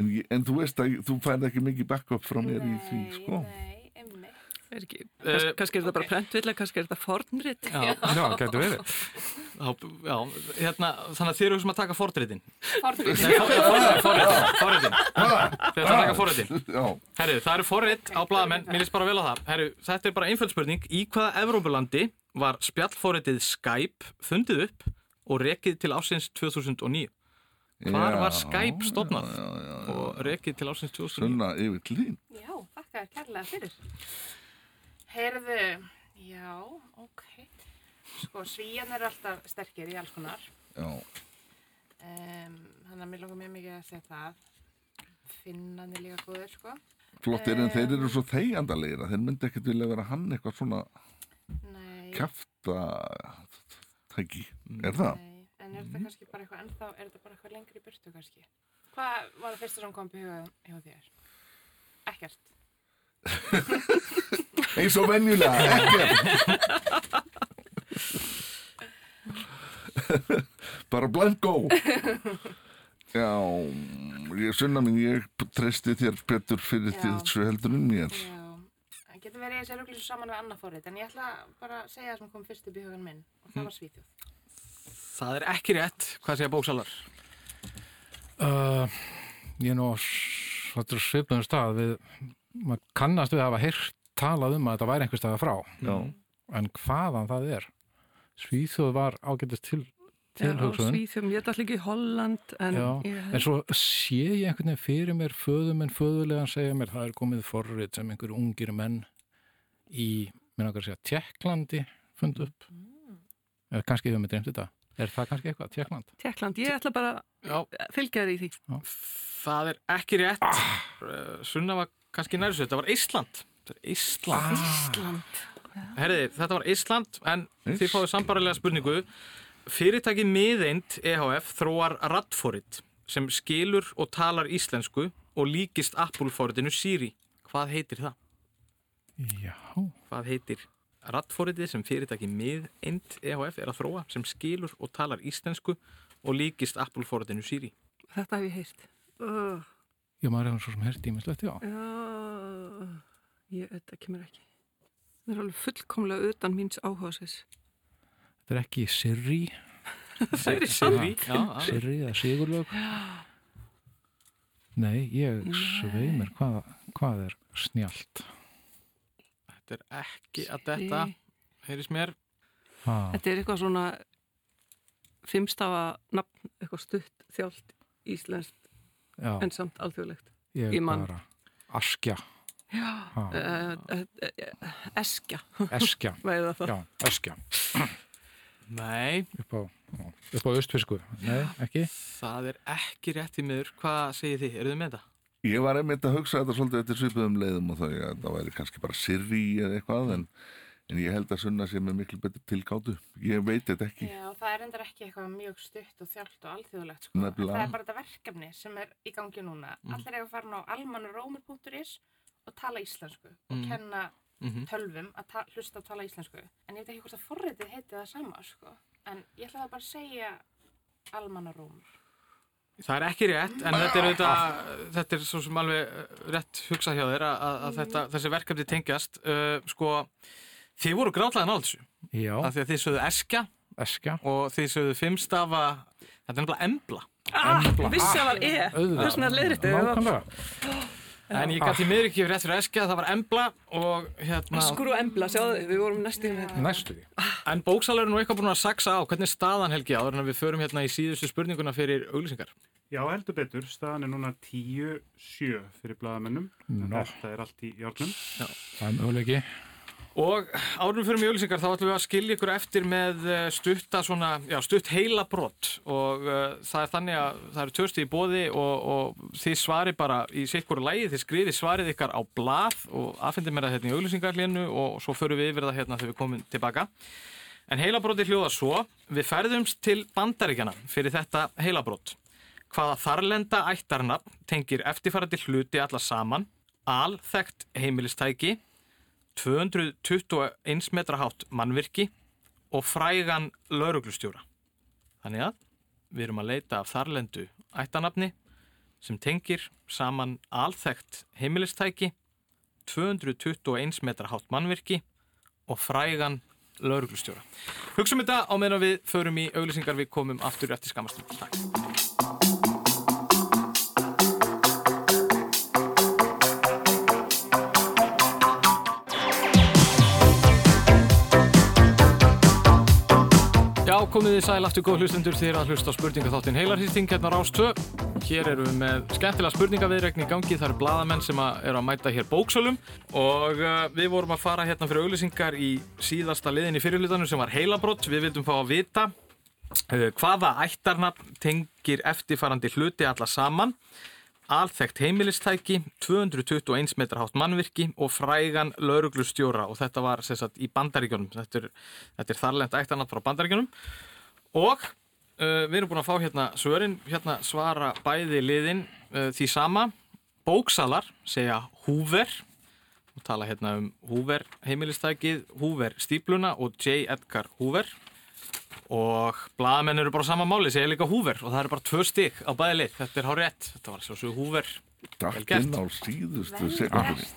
En, en þú veist að þú færð ekki mikið backup frá mér í því, sko. Nei, einmitt. Er ekki, Eh, kannski, kannski er þetta bara ok. prentvilla, kannski er þetta fornrit. Já, Já, getur verið. já, já, hérna, þannig að þið eru sem að taka forritin. Forrit. Nei, forritin, [LAUGHS] forritin, forritin. Þið eru að taka forritin. Já, Herru, það eru forrit á blaðamenn, mér líst bara vel á það. Herru, þetta er bara einföld spurning. Í hvaða Evrópulandi var spjallforritið Skype fundið upp og rekið til ásins 2009? Hvar Já, var Skype stofnað? já, já. Og rekið til ásins 2009. Sunna yfir til þín. Já, þakka þér kærlega fyrir. Heyrðu, já, ok. Sko, svíjan er alltaf sterkir í alls konar. Já, Um, þannig að mér langar mjög mikið að segja það. Finnan er líka góður, sko. flottir en þeir eru svo þeigjandalegir að þeir myndi ekkert vilja vera hann eitthvað svona Nei. Kjafta tæki. Er það? Nei, en er þetta kannski bara eitthvað ennþá, er þetta bara eitthvað lengri burtu kannski? Hvað var það fyrsta sem kom upp í huga hjá þér? Ekkert. [LAUGHS] Eins og venjulega, ekkert. [LAUGHS] Bara blanko. Já, ég sunna mín, ég treysti þér betur fyrir Já. þessu heldur en mér. Já, það getur verið þessi rugglis saman við annað fórið, en ég ætla bara að segja það sem kom fyrst upp í hugan minn og það var Svíþjóð. Það er ekki rétt, hvað segja bóksalar? Uh, ég er nú á s- þetta er svipuðum stað við, maður kannast við að hafa heyrt talað um að þetta væri einhver staða frá. Já. en hvaðan það er? Svíþjóð var ágætist til Já, tilhugsun. Svíþjóð, ég ætla ekki í Holland en Já, ég, en svo sé ég einhvern veginn fyrir mér föðum en föðulegan segja mér það er komið forrið sem einhver ungir menn í, minn okkar að segja, Tjekklandi fundu upp eða kannski hefur mig dreymt þetta er það kannski eitthvað, Tjekkland? Tjekkland, ég ætla bara Já, að fylgja þér í því. það er ekki rétt. Ah. Sunna var kannski nærsu, þetta var Ísland. Þetta er Ísland. Ísland. Herriði, þetta var Ísland, en þið fáið sambarilega spurningu. Fyrirtækið miðeind EHF þróar Radforit sem skilur og talar íslensku og líkist Apple-fóritinu Siri. Hvað heitir það? Já, Hvað heitir Radforitið sem fyrirtækið miðeind EHF er að þróa sem skilur og talar íslensku og líkist Apple-fóritinu Siri? Þetta hef ég heyrt. Uh, ég maður hefur svo sem herti ímislegt, já já, ég, þetta kemur ekki. Það er alveg fullkomlega utan míns áhugaðsins. þetta er ekki Sirri, [LAUGHS] já, alveg. Sirri eða Sigurlög Nei, ég svei mér hvað, hvað er snjált Þetta er ekki að detta, heyrðis mér. ha, Þetta er eitthvað svona fimmstafa nafn, eitthvað stutt, þjált, íslenskt, en samt alþjóðlegt. ég ég man. bara Askja, uh, uh, uh, eskja, Eskja [LAUGHS] það. Eskja Nei, upp á, á austfisku Nei, ekki það er ekki rétt í miður. Hvað segir þið? Eru þið með þetta? Ég var einmitt að hugsa þetta svolítið eftir svipuðum leiðum og þau að það væri kannski bara sirri eða eitthvað en, en ég held að sunna sér með miklu betur tilgátu. Ég veit þetta ekki. Já, það er endar ekki eitthvað mjög stutt og þjált og alþjóðlegt, sko. Það er bara þetta verkefni sem er í gangi núna. Allir eiga að fara á almanurómur.is og tala íslensku og Mm. kenna Mhm. tölvum að ta hlusta og tala íslensku. En ég veit ekki hvort að forritið heiti það sama, sko. En ég ætla það bara að segja almanurómur. Það er ekki rétt, en þetta er, auðvitað, þetta er svo sem alveg uh, rétt hugsað hjá þér að, þetta, þessi verkefni tengjast. Uh, sko, þið voru grátlega nátt þessu. Já, Af því að þið sögðu eskja Eskja og þið sögðu fimmstafa, þetta er nefnilega embla. Ah, vissi að það var e. Auðvitað. Þess vegna leiðrétti. Nákvæmlega En ég gæti miður ekki rétt fyrir eskja, það var embla og hérna... Skur og embla, sjáðu, við vorum næstu um þetta. Næstu því En bóksal eru nú eitthvað búin að saksa á, hvernig er staðan Helgi áður en við förum hérna í síðustu spurninguna fyrir auglýsingar? Já, heldur betur. Staðan er núna 10-7 fyrir bladamennum. Nó. Þetta er allt í járnum. Það er möguleiki Og árum fyrir mjög auglýsingar þá ætlum við að skilja ykkur eftir með eh, stutta svona, já, stutt heila brott og uh, það er þannig að það eru törsti í bóði og, og þið svari bara í sikkur lægi, þið skriði svarið ykkar á blað og aðfendir mér það hérna í auglýsingarlínu og svo förum við yfir það hérna þegar við komum tilbaka. En heilabróti hljóða svo, við ferðumst til bandaríkjana fyrir þetta heilabrott. Hvaða þarlenda ættarnafn tengir eftirfærandi hluti alla saman, alþekkt heimilistæki, 221 metra hátt mannvirki og frægan lauruglustjóra. Þannig að við erum að leita af þarlendu ættanafni sem tengir saman alþekkt heimilistæki, 221 metra hátt mannvirki og frægan lauruglustjóra. Hugsum þetta á meðan við förum í auglýsingar við komum aftur eftir skamastum. Takk. Komið þið sæl aftur góð hlustendur þegar að hlusta á spurningaþáttin heilarhýsting hérna á Rás 2. Hér erum við með skemmtilega spurningaviðregn í gangi. Það eru bladamenn sem að eru að mæta hér bóksölum og uh, við vorum að fara hérna fyrir auglýsingar í síðasta liðin í fyrirlutanum sem var heilabrott. Við vildum fá að vita uh, hvaða ættarnafn tengir eftirfarandi hluti alla saman. Alþekkt heimilistæki, 221 metra hátt mannvirki og frægan lauruglustjóra og þetta var sagt, í bandaríkjunum. Þetta er, þetta er þarlend ættarnafn frá bandaríkjunum og uh, við erum búin að fá hérna svörin, hérna svara bæði liðin uh, því sama. Bóksalar segja Hoover og tala hérna um Hoover heimilistækið, Hoover stípluna og J. Edgar Hoover og blaðamenn eru bara á sama máli, segja líka Hoover og það eru bara tvö stygg á bæði lið, þetta er hár rétt, þetta var svo svo Datt gert. inn á síðustu sekundinni.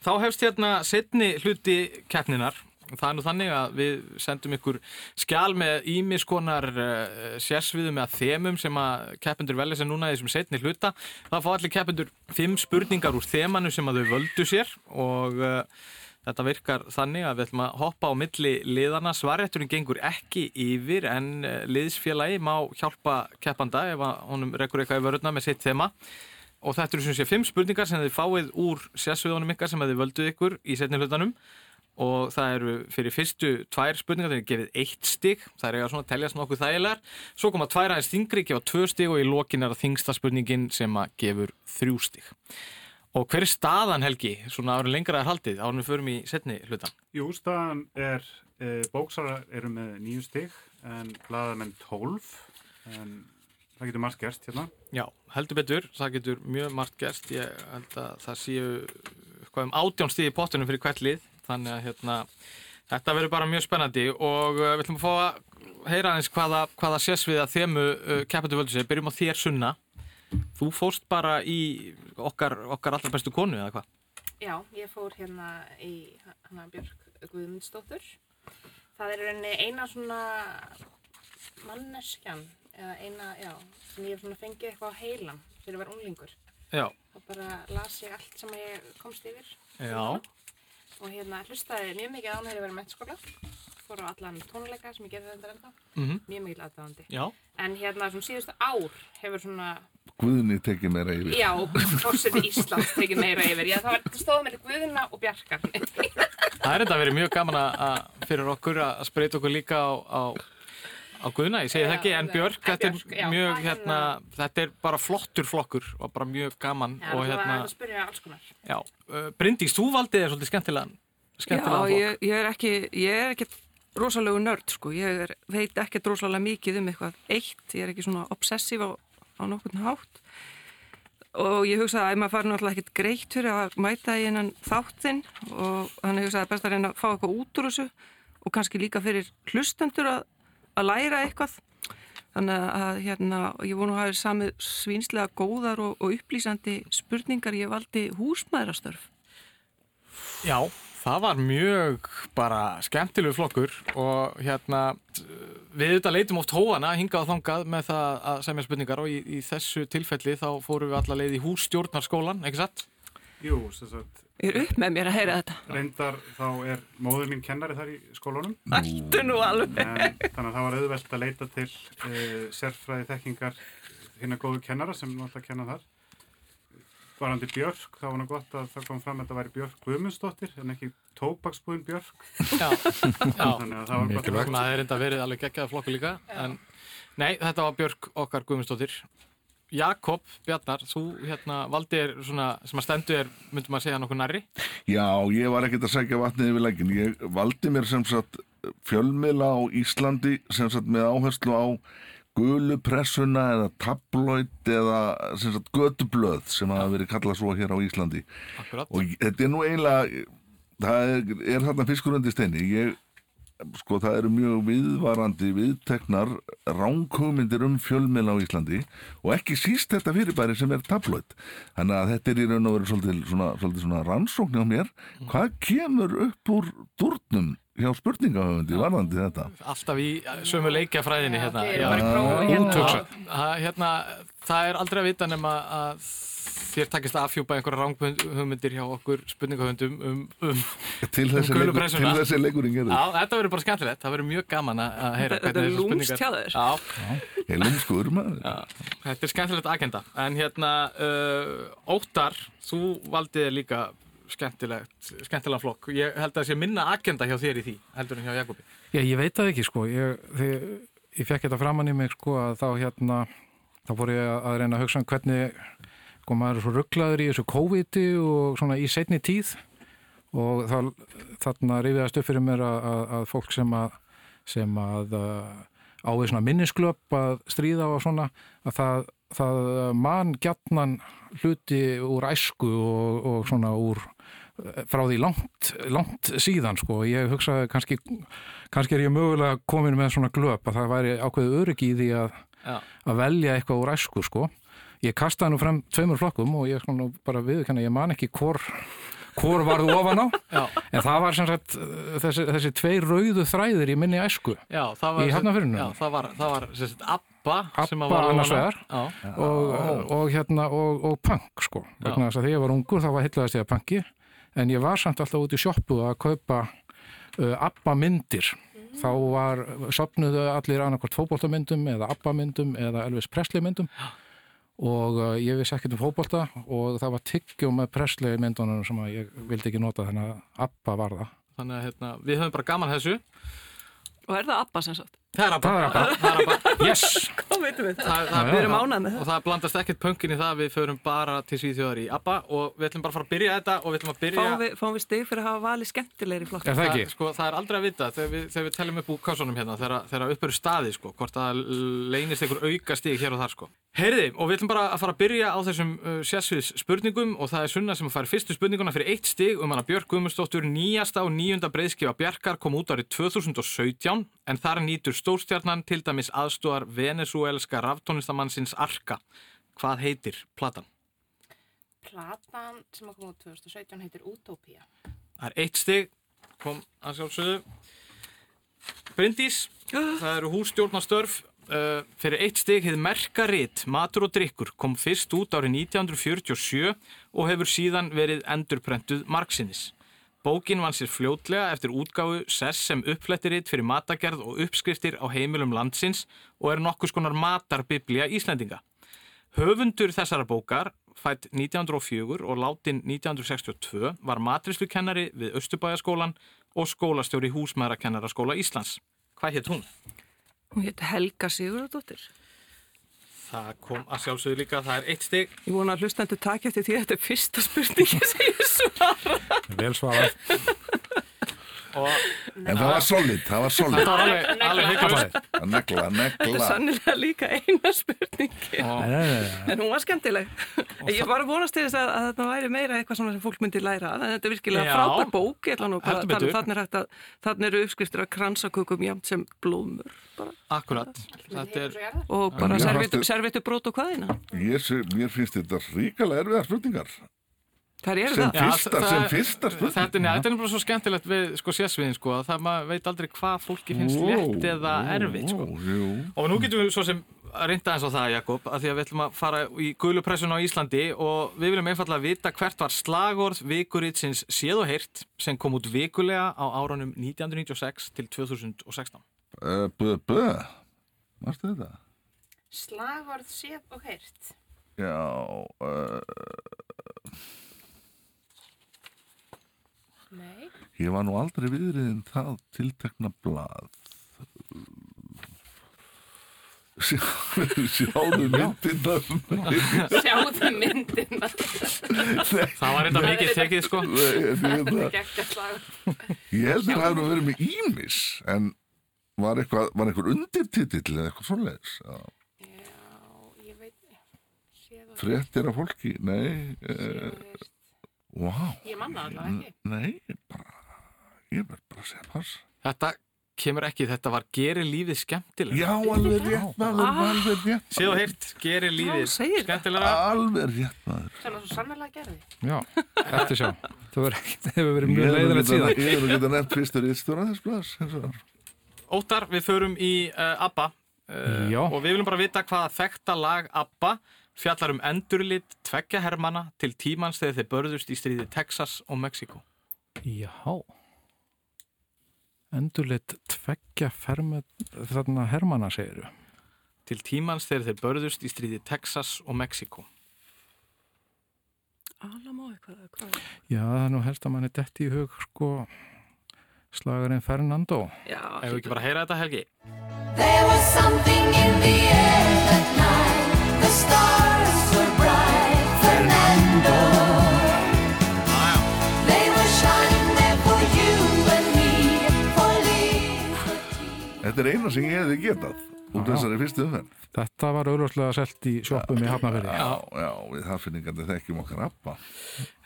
Þá hefst hérna setni hluti keppninar. Það er nú þannig að við sendum ykkur skjál með ímis konar uh, sérsviðum eða þemum sem að keppendur velja sér núna í þessum setni hluta. Það fá allir keppendur fimm spurningar úr þemanu sem að þau völdu sér og uh, þetta virkar þannig að við ætlum að hoppa á milli liðana. Svarrétturinn gengur ekki yfir en uh, liðsfélagi má hjálpa keppanda ef honum rekur eitthvað í vörðuna með sitt þema. Og þetta eru sem sé fimm spurningar sem þið fáið úr sérsviðunum ykkar sem þið völduð ykkur í setni hlutanum og það eru fyrir fyrstu tvær spurningar þegar gefið eitt stig það er eiga svona að teljast nokkuð þægilegar svo koma tvær aðeins þingri, gefa tvö stig og í lokin er það þingsta spurningin sem að gefur þrjú stig og hver er staðan Helgi, svona árið lengra er haldið árið við förum í setni hlutan Jú, staðan er, e, bóksarar eru með nýju stig en blaðamenn 12 en það getur margt gerst hérna. Já, heldur betur, það getur mjög margt gerst. Ég held að það séu hvað um átján stig í pottunum fyrir hvert lið þannig að hérna, þetta verður bara mjög spennandi. Og uh, við ætlum að fá að heyra aðeins hvaða, hvaða sérsvið að þemu uh, Capital Völdu sér, byrjum á þér sunna þú fóst bara í okkar, okkar allra bestu konu eða hvað? Já, ég fór hérna í hana Björk Guðmundsdóttur. Það er rauninni eina svona manneskjan eða eina, já, sem ég fengið eitthvað á heilan þegar ég var unglingur. Já, Þá bara las ég allt sem ég komst yfir. já, Og hérna hlustaði mjög mikið á hann þegar ég var í mennskóla. Fór á allan tónleika sem ég gerði þetta enda. mhm, Mjög mikið aðdáðandi. já En hérna svona síðustu ár hefur svona, Guðni tekið meira yfir. já, fórseti Íslands tekið meira yfir. Já, það var, það stóð með Guðina og Bjarkar. Það er þetta verið mjög gaman að, að fyrir okkur að spreita okkur líka á, á, á Guðna, ég segi það ekki, en Já, Björk, en þetta er Björk, já, mjög, það er hérna, þetta er bara flottur flokkur og bara mjög gaman Já, og það hérna, var að spyrja alls konar. já, uh, Bryndís, þú valdið er svolítið skemmtilegan, skemmtilegan Já, flokk. ég, ég er ekki, ég er ekki rosalegu nörd, sko. Ég er, veit ekki rosalega mikið um eitthvað eitt. Ég er ekki svona obsessív á, á nokkurn hátt. Og ég hugsaði að maður fari náttúrulega ekkert greitt fyrir að mæta í hennan þáttinn og þannig hugsaði að best að reyna að fá eitthvað út úr þessu og kannski líka fyrir hlustendur að, að læra eitthvað. Þannig að hérna, ég vonu að hafa samið svínslega góðar og, og upplýsandi spurningar. Ég valdi húsmaðurastörf. Já, það var mjög bara skemmtilegu flokkur og hérna við auðvitað leitum oft hóana hingað og þangað með það að semja spurningar og í, í þessu tilfelli þá fórum við alla leið í hússtjórnarskólan, ekki satt? Jú, sem sagt, Ég er upp með mér að heyra þetta. reyndar þá er móður mín kennari þar í skólanum Ættu nú alveg. en þannig að það var auðvelt að leita til uh, sérfræði þekkingar hérna góðu kennara sem náttúrulega kenna þar varandi Björk, þá var nú gott að það kom fram að þetta væri Björk Guðmundsdóttir en ekki tópaksbúin Björk. Já, [LAUGHS] já. þannig að það var gott að Það er enda verið alveg geggjaða flokku líka en nei, þetta var Björk okkar Guðmundsdóttir. Jakob Bjarnar, þú hérna valdir svona sem að stendu er, myndum að segja nokkuð nærri. Já, ég var ekkert að segja vatnið yfir leggin. Ég valdi mér sem sagt fjölmiðla á Íslandi sem sagt með áherslu á gulupressuna eða tabloid eða sem sagt götublöð sem hafa verið kallað svo hér á Íslandi. Akkurat Og þetta er nú eiginlega, það er, er þarna fiskur undir steini. Ég, sko, það eru mjög viðvarandi viðteknar ránkugmyndir um fjölmiðla á Íslandi og ekki síst þetta fyrirbæri sem er tabloid. Þannig að þetta er í raun og veru svolítið svona, svolítið svona rannsókn á mér. Hvað kemur upp úr durnum hjá spurningahöfundi varðandi þetta? Alltaf í sömu leikjafræðinni hérna hérna. úthugsa. Það, hérna, það er aldrei að vita nema að þér takist að afhjúpa einhverja ranghugmyndir hjá okkur spurningahöndum um, um Til þessi, gulu leikur, til pressuna. þessi leikurinn gerði. Já, þetta verður bara skemmtilegt, það verður mjög gaman að að heyra Þetta- þetta hvernig er spurningar- hjá þér. Já, Ég lúmskur maður. já, þetta er skemmtilegt agenda En hérna, uh, Óttar, þú valdið þér líka skemmtilega flokk. Ég held að það sé minna agenda hjá þér í því heldur en hjá Jakobi. Já, ég veit það ekki sko. Ég, þegar, ég fekk þetta framann í mig sko að þá hérna þá fór ég að reyna að hugsa um hvernig sko maður er svo rugglaður í þessu COVID-i og svona í setni tíð. Og þá, þarna rifiðast upp fyrir mér að, að, að fólk sem að sem að uh, ávið svona minnisklöp að stríða og svona að það, það mann gjarnan hluti úr æsku og, og svona úr frá því langt, langt síðan sko. ég hugsaði kannski kannski er ég mögulega komin með svona glöp að það væri ákveðið öryggi í því að, Já. að velja eitthvað úr æsku sko. ég kastaði nú frem tveimur flokkum og ég svona bara viðkenni, ég man ekki hvor hvor varðu ofan á [LAUGHS] Já. en það var sem sagt uh, þessi, þessi tveir rauðu þræðir í minni æsku Já, það var Í Hafnarfirðinum? Já, það var, það var sem sagt, Abba sem að Abba var annars vegar Já, og, og hérna og, og punk sko vegna þess að þegar ég var ungur þá var heitlaðist ég að punki en ég var samt alltaf út í sjoppu að kaupa uh, Abba myndir þá var, sopnuðu allir annarkvort fótboltamyndum eða Abba myndum eða Elvis Presley myndum og uh, ég vissi ekkert um fótbolta og það var tyggjum með Presley myndunum sem að ég vildi ekki nota þannig að Abba var það þannig að hérna, við höfum bara gaman þessu. Og er það Abba sem sagt? Það er Abba, Það er Abba. Það er Abba. yes! [LAUGHS] Hvað veitum við? Það, það. Við erum ánægð með og það blandast ekkert pönkin í það við förum bara til Svíþjóðar í ABBA og við ætlum bara að fara að byrja þetta og við ætlum að byrja Fáum við, fáum við stig fyrir að hafa valið skemmtilegri flokk? Er það ekki? sko, það er aldrei að vita þegar við, þegar við tellum upp úr kásunum hérna þegar, þegar upp eru staði sko, hvort það leynist einhver auka stig hér og þar sko. Heyriði, og við ætlum bara að fara að byrja á þessum uh, sérsviðs spurningum og það er Sunna sem að fara fyrstu spurninguna fyrir eitt stig um hana Björk Guðmundsdóttur nýjasta og nýjunda breyðskifa Bjarkar kom út árið 2017 en þar nýtur stórstjarnan til dæmis aðstóðar venezuelska raftónistamannsins Arka. Hvað heitir platan? Platan sem að koma út 2017 heitir Utopia. Það er eitt stig, kom að sjálfsögðu. Bryndís, það eru hússtjórnastörf. Uh, fyrir eitt stig hefði merkaritt Matur og drikkur kom fyrst út árið 1947 og hefur síðan verið endurprentuð margsinnis. Bókin vann sér fljótlega eftir útgáfu sess sem uppflettirít fyrir matagerð og uppskriftir á heimilum landsins og er nokkus konar matarbiblía Íslendinga. Höfundur þessara bókar, fætt 1904 og látin 1962, var matrislukennari við Östubæjaskólan og skólastjóri húsmaðurakennaraskóla Íslands. Hvað hétt hún? Hún heit Helga Sigurðardóttir. Það kom að sjálfsögðu líka, það er eitt stig. Ég vona að hlustendur taki eftir því að þetta er fyrsta spurningi sem ég svara. vel svarað Og En það var solid, það var solid. þetta var alveg, alveg heiklust. Að negla, Þetta er negla. sannilega líka eina spurningi. Og Nei, nei, nei. En hún var skemmtileg. Ég var að vonast til þess að, að þetta væri meira eitthvað svona sem fólk myndi læra. En þetta er virkilega frábær bók. Ég ætla nú bara Heldur að tala um þannig er eru uppskriftir að kransakökum jæmt sem blóðmur. Bara. akkurat, þetta er, Og bara servitu brot og hvaðina. Ég, sé- mér finnst þetta ríkalega erfiðar spurningar. Það eru Sem það. Já, fyrsta, það- sem fyrsta spurning. þetta, er- þetta er bara svo skemmtilegt við sko sérsviðin sko, að það maður veit aldrei hvað fólki finnst létt eða erfitt sko. Jú, Og nú getum við svo sem reynda eins á það, Jakob, að því að við ætlum að fara í gulupressun á Íslandi og við viljum einfallega vita hvert var slagorð vikuritsins séð og heyrt sem kom út vikulega á árunum 1996 til 2016. uh, bö, bö. Varstu þetta? Slagorð séð og heyrt. Já, uh, Nei. ég var nú aldrei viðriðin það tiltekna blað. Sjá- [LAUGHS] Sjáðu myndina. Sjáðu myndina. Það var reynda mikið tekið sko. Ég held að það hefði verið með ímis, en var eitthvað, var eitthvað undirtitill eða eitthvað svoleiðis? Já. Ég veit. Fréttir af fólki? Nei. og heyrt. Wow. Ég manna allavega ekki. Nei, bara, ég verð bara að segja pass. Þetta kemur ekki, þetta var gerir lífið skemmtilega. Já, alveg rétt, maður, alveg rétt. Séð og heyrt, gerir lífið skemmtilega. Alveg rétt, maður. Sem það svo sannlega gerði. Já, eftir sjá [LAUGHS] Það verður ekki- það hefur verið mjög leiðilegt síðan Ég er að geta nefnt fyrstur ístur að þess blaðs. eins og það. Óttar, við förum í uh, ABBA uh, og við viljum bara vita hvaða þekkta lag ABBA fjallar um endurlit tveggja hermana til tímans þegar þeir börðust í stríði Texas og Mexiko. Já. Endurleitt tveggja þarna hermana segiru. Til tímans þegar þeir börðust í stríði Texas og Mexiko. Alamo eitthvað, eða hvað? Já, það er nú helst að manni detti í hug, sko, slagarinn Fernando. Já, Ef við ekki bara heyra þetta, Helgi? There was something in the air that night. Þetta er eina sem ég hefði getað út Já. þessari fyrstu umferð. Þetta var auðvitað selt í sjoppum í Hafnafjörði. Já, já, við hafningandi þekkjum okkar appa.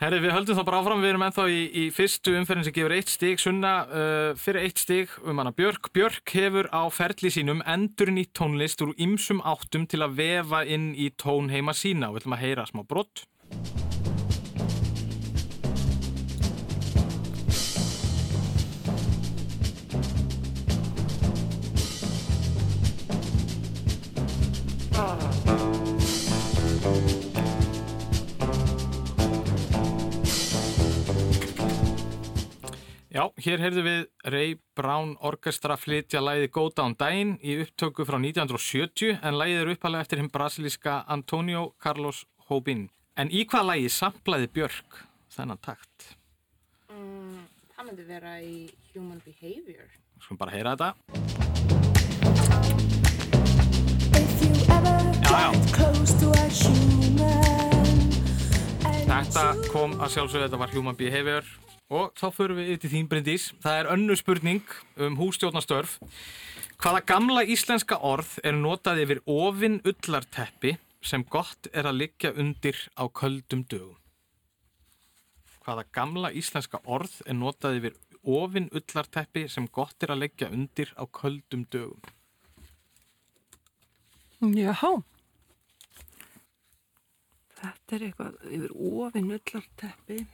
Herri, við höldum þá bara áfram, við erum ennþá í, í fyrstu umferðin sem gefur eitt stig, Sunna uh, fyrir eitt stig um hana Björk. Björk hefur á ferli sínum endur nýtt tónlist úr ymsum áttum til að vefa inn í tón heima sína og við ætlum að heyra smá brott. Já, hér heyrðum við Ray Brown Orchestra flytja læði Go Down Dine í upptöku frá 1970 en lægið er uppalega eftir hinn brasilíska Antonio Carlos Jobim. En í hvað lægi samplaði Björk þennan takt? Mm, það myndi vera í Human Behavior. Skulum bara heyra þetta. If you ever Já, já. Þetta kom að sjálfsögðu, þetta var Human Behavior og þá förum við yfir til þín Bryndís. Það er önnu spurning um hússtjórnastörf. Hvaða gamla íslenska orð er notað yfir ofin ullarteppi sem gott er að liggja undir á köldum dögum? Hvaða gamla íslenska orð er notað yfir ofin ullarteppi sem gott er að liggja undir á köldum dögum? Jáhá. Þetta er eitthvað yfir ofin ullar teppi.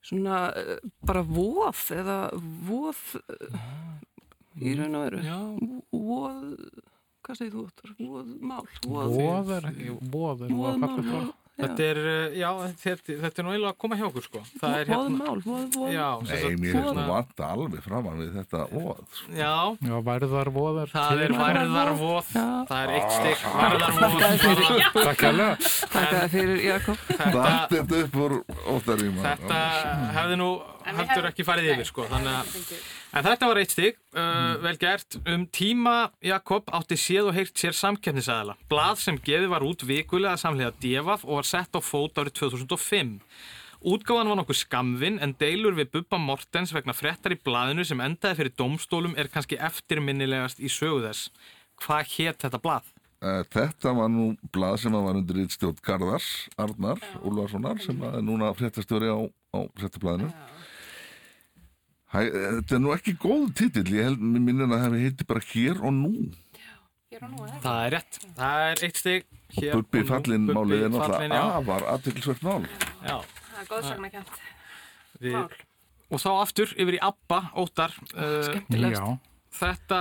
Svona uh, bara voð eða voð uh, í raun og veru. Voð, hvað segir þú? Voðmál. Voðmál. Þetta er, uh, já, þetta, þetta er nú eiginlega að koma hjá okkur sko. Það er hérna, Voðmál, voð, voð. já, sem Nei, sagt, mér er svona- nú vanta alveg framan við þetta óð. Já, Já, værðar voð er það er Já. það er eitt stygg værðarvoð. [LAUGHS] Takk hérlega. Takk fyrir Jakob. Þetta, þetta upp úr óttaríma. þetta hefði nú heldur ekki farið yfir sko, þannig að. En þetta var eitt stig, uh, vel gert. Um tíma Jakob átti séð og heyrt sér samkeppnisæðala. Blað sem gefið var út vikulega samlega Devaf og var sett á fót árið 2005. Útgáfan var nokkuð skamvin en deilur við Bubba Mortens vegna fréttar í blaðinu sem endaði fyrir domstólum er kannski eftirminnilegast í sögu þess. Hvað hétt þetta blað? Eh, Þetta var nú blað sem var undir ítstjórn Garðars, Arnar, Úlfarssonar, sem er núna fréttastjóri á, á fréttablaðinu. Hæ, eh, þetta er nú ekki góð titill, ég held mér minnir að það heiti bara hér og nú. Hér og nú, eða? Það er rétt. Það er eitt stig. Hér og nú. fallin Bubbi málið er náttúrulega já. afar aðtilsvert mál. Já. Það er góðsagnakent. Við, Mál. og þá aftur yfir í Abba, Óttar. Uh, Skemmtilegast. Já, þetta,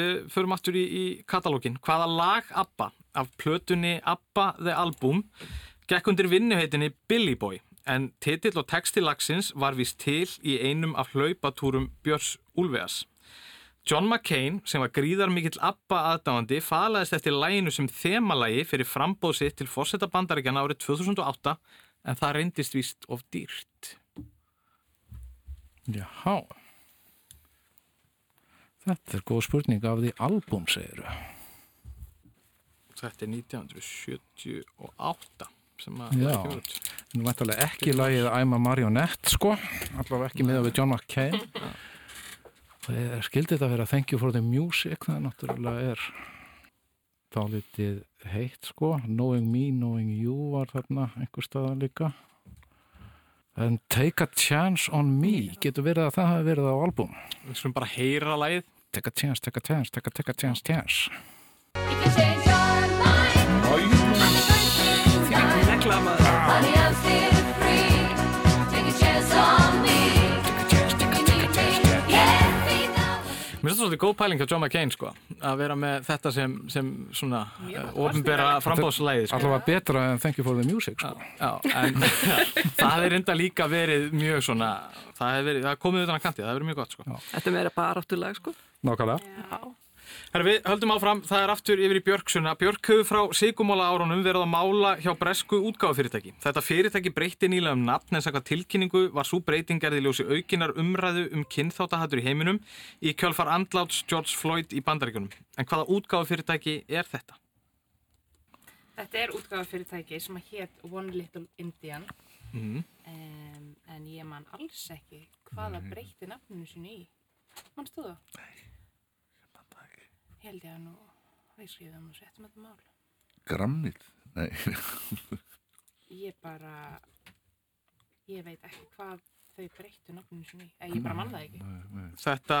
við förum aftur í, í katalógin. Hvaða lag ABBA af plötunni ABBA The Album gekk undir vinnuheitinni Billy Boy en titill og texti lagsins var vist til í einum af hlaupatúrum Björns Úlvegas. John McCain, sem var gríðar mikill ABBA aðdáandi, falaðist eftir læginu sem þemalagi fyrir frambóð sitt til fórseta bandaríkjana árið 2008 en það reyndist vist of dýrt. já. Þetta er góð spurning af því albúm, segiru. Þetta er 1978 sem að Já. það. Nú væntalega ekki lagið I'm a Marionette, sko. Allavega ekki miða við John McCain. [LAUGHS] Og ég skildi þetta að vera Thank you for the music, það náttúrulega er dálítið heitt, sko. Knowing me, knowing you var þarna einhver staðar líka. En Take a chance on me, getur verið að það hafi verið á albúm. Við skulum bara heyra lagið. Take a chance, take a chance, take a, take a chance, chance. Honey, I'm still free. Take a chance on me. Mér finnst svo svolítið góð pæling á John McCain sko, að vera með þetta sem, sem svona ofinbera kosningalag. frambóðslæði sko. Allavega betra en Thank you for the music sko. Já, en [LAUGHS] það er enda líka verið mjög svona, það er, verið, það er komið utan að kanti, það er verið mjög gott sko. Þetta er meira baráttulag, sko. Nákvæmlega. Herra, við höldum áfram, það er aftur yfir í Björksuna. Björk hefur frá sigumóla árunum verið að mála hjá bresku útgáfufyrirtæki. Þetta fyrirtæki breytti nýlega um nafn en sakvað tilkynningu var svo breytingarði ljósi aukinar umræðu um kynþáttahattur í heiminum í kjölfar andláts George Floyd í bandaríkunum. En hvaða útgáfufyrirtæki er þetta? Þetta er útgáfafyrirtæki sem að hétt One Little Indian Mm. um, en ég man alls ekki hvaða breytti nafninu sínu í. Manstu það? Nei, ég man það ekki. Ég held ég að nú, við skrifum og settum þetta mál. Grammit? Nei, Ég bara, ég veit ekki hvað þau breyttu nafninu sínu í. Eh, ég bara man það ekki. Þetta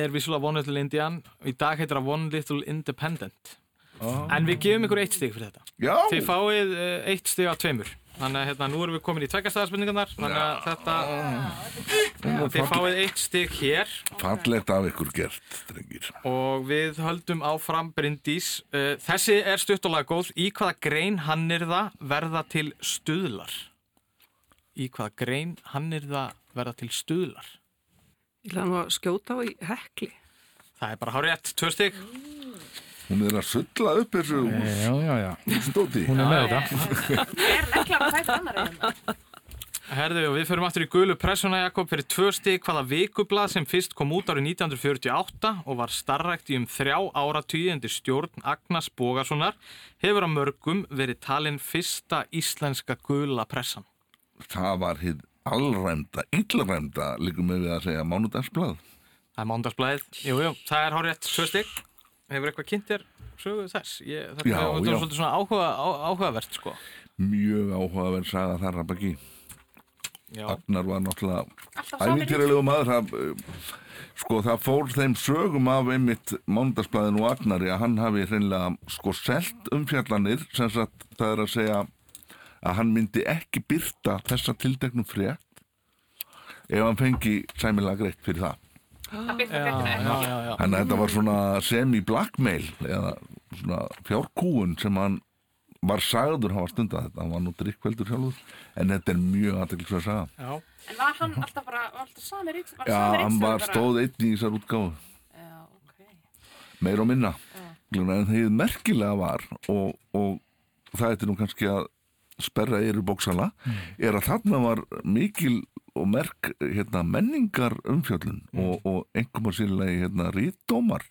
er vissulega One Little Indian. Í dag heitir það One Little Independent. En við gefum ykkur eitt stig fyrir þetta. já, Þið fáið uh, eitt stig af tveimur. Þannig að hérna, nú erum við komin í tveggjastæðarspurningarnar. Þannig að þetta, þið fáið eitt stig hér fallegt af ykkur gert, drengir. og við höldum áfram Bryndís. Uh, þessi er stuttulega góð. Í hvaða grein hannirða verða til stuðlar? Í hvaða grein hannirða verða til stuðlar? Ég ætla að skjóta á í hekli. Það er bara hár rétt, tvö stig. Hún er að sulla upp þessu Já, já, já. stóti. Hún er með þetta. [LAUGHS] Er nekla að fæta annar hérna? Herðu, og við förum aftur í gulu pressuna, Jakob, fyrir tvö stig hvaða vikublað sem fyrst kom út árið 1948 og var starrækt í um þrjá áratugið undir stjórn Agnas Bógasonar hefur að mörgum verið talin fyrsta íslenska gula pressan. Það var hitt allræmda, illræmda, líkum við að segja mánudagsblað. Það er mándagsblæðið. Jú, jú, það er hárið tvö stig. Hefur eitthvað kynnt þér sögu þess? Ég, þetta Já, þetta já. er svolítið svona áhuga, á, áhugavert, sko. Mjög áhugaverð saga þar að baki. Já, Agnar var náttúrulega ævintýralegu maður. Það, uh, sko það fór þeim sögum af einmitt mánudagsblæðinu og Agnari að hann hafi hreinlega sko selt umfjallanir sem sagt það er að segja að hann myndi ekki byrta þessa tilteknum frétt ef hann fengi sæmilega greitt fyrir það. Það byrta já, ekki. Þannig að þetta var svona semi-blackmail eða svona fjárkúun sem hann var sagður hafa stundað þetta, hann var nú drikkveldur sjálfur en þetta er mjög aðteklisverð að saga. já. En var hann alltaf bara, var alltaf sami? Var Já, hann var stóð einn í þessar útgáfu, Já, ok. meir og minna. Já. En það merkilega var og, og það er nú kannski að sperra eru bóksala, er að þarna var mikil og merk hérna, menningar umfjöllun og, og einhverjum að sérlega hérna, rítdómar.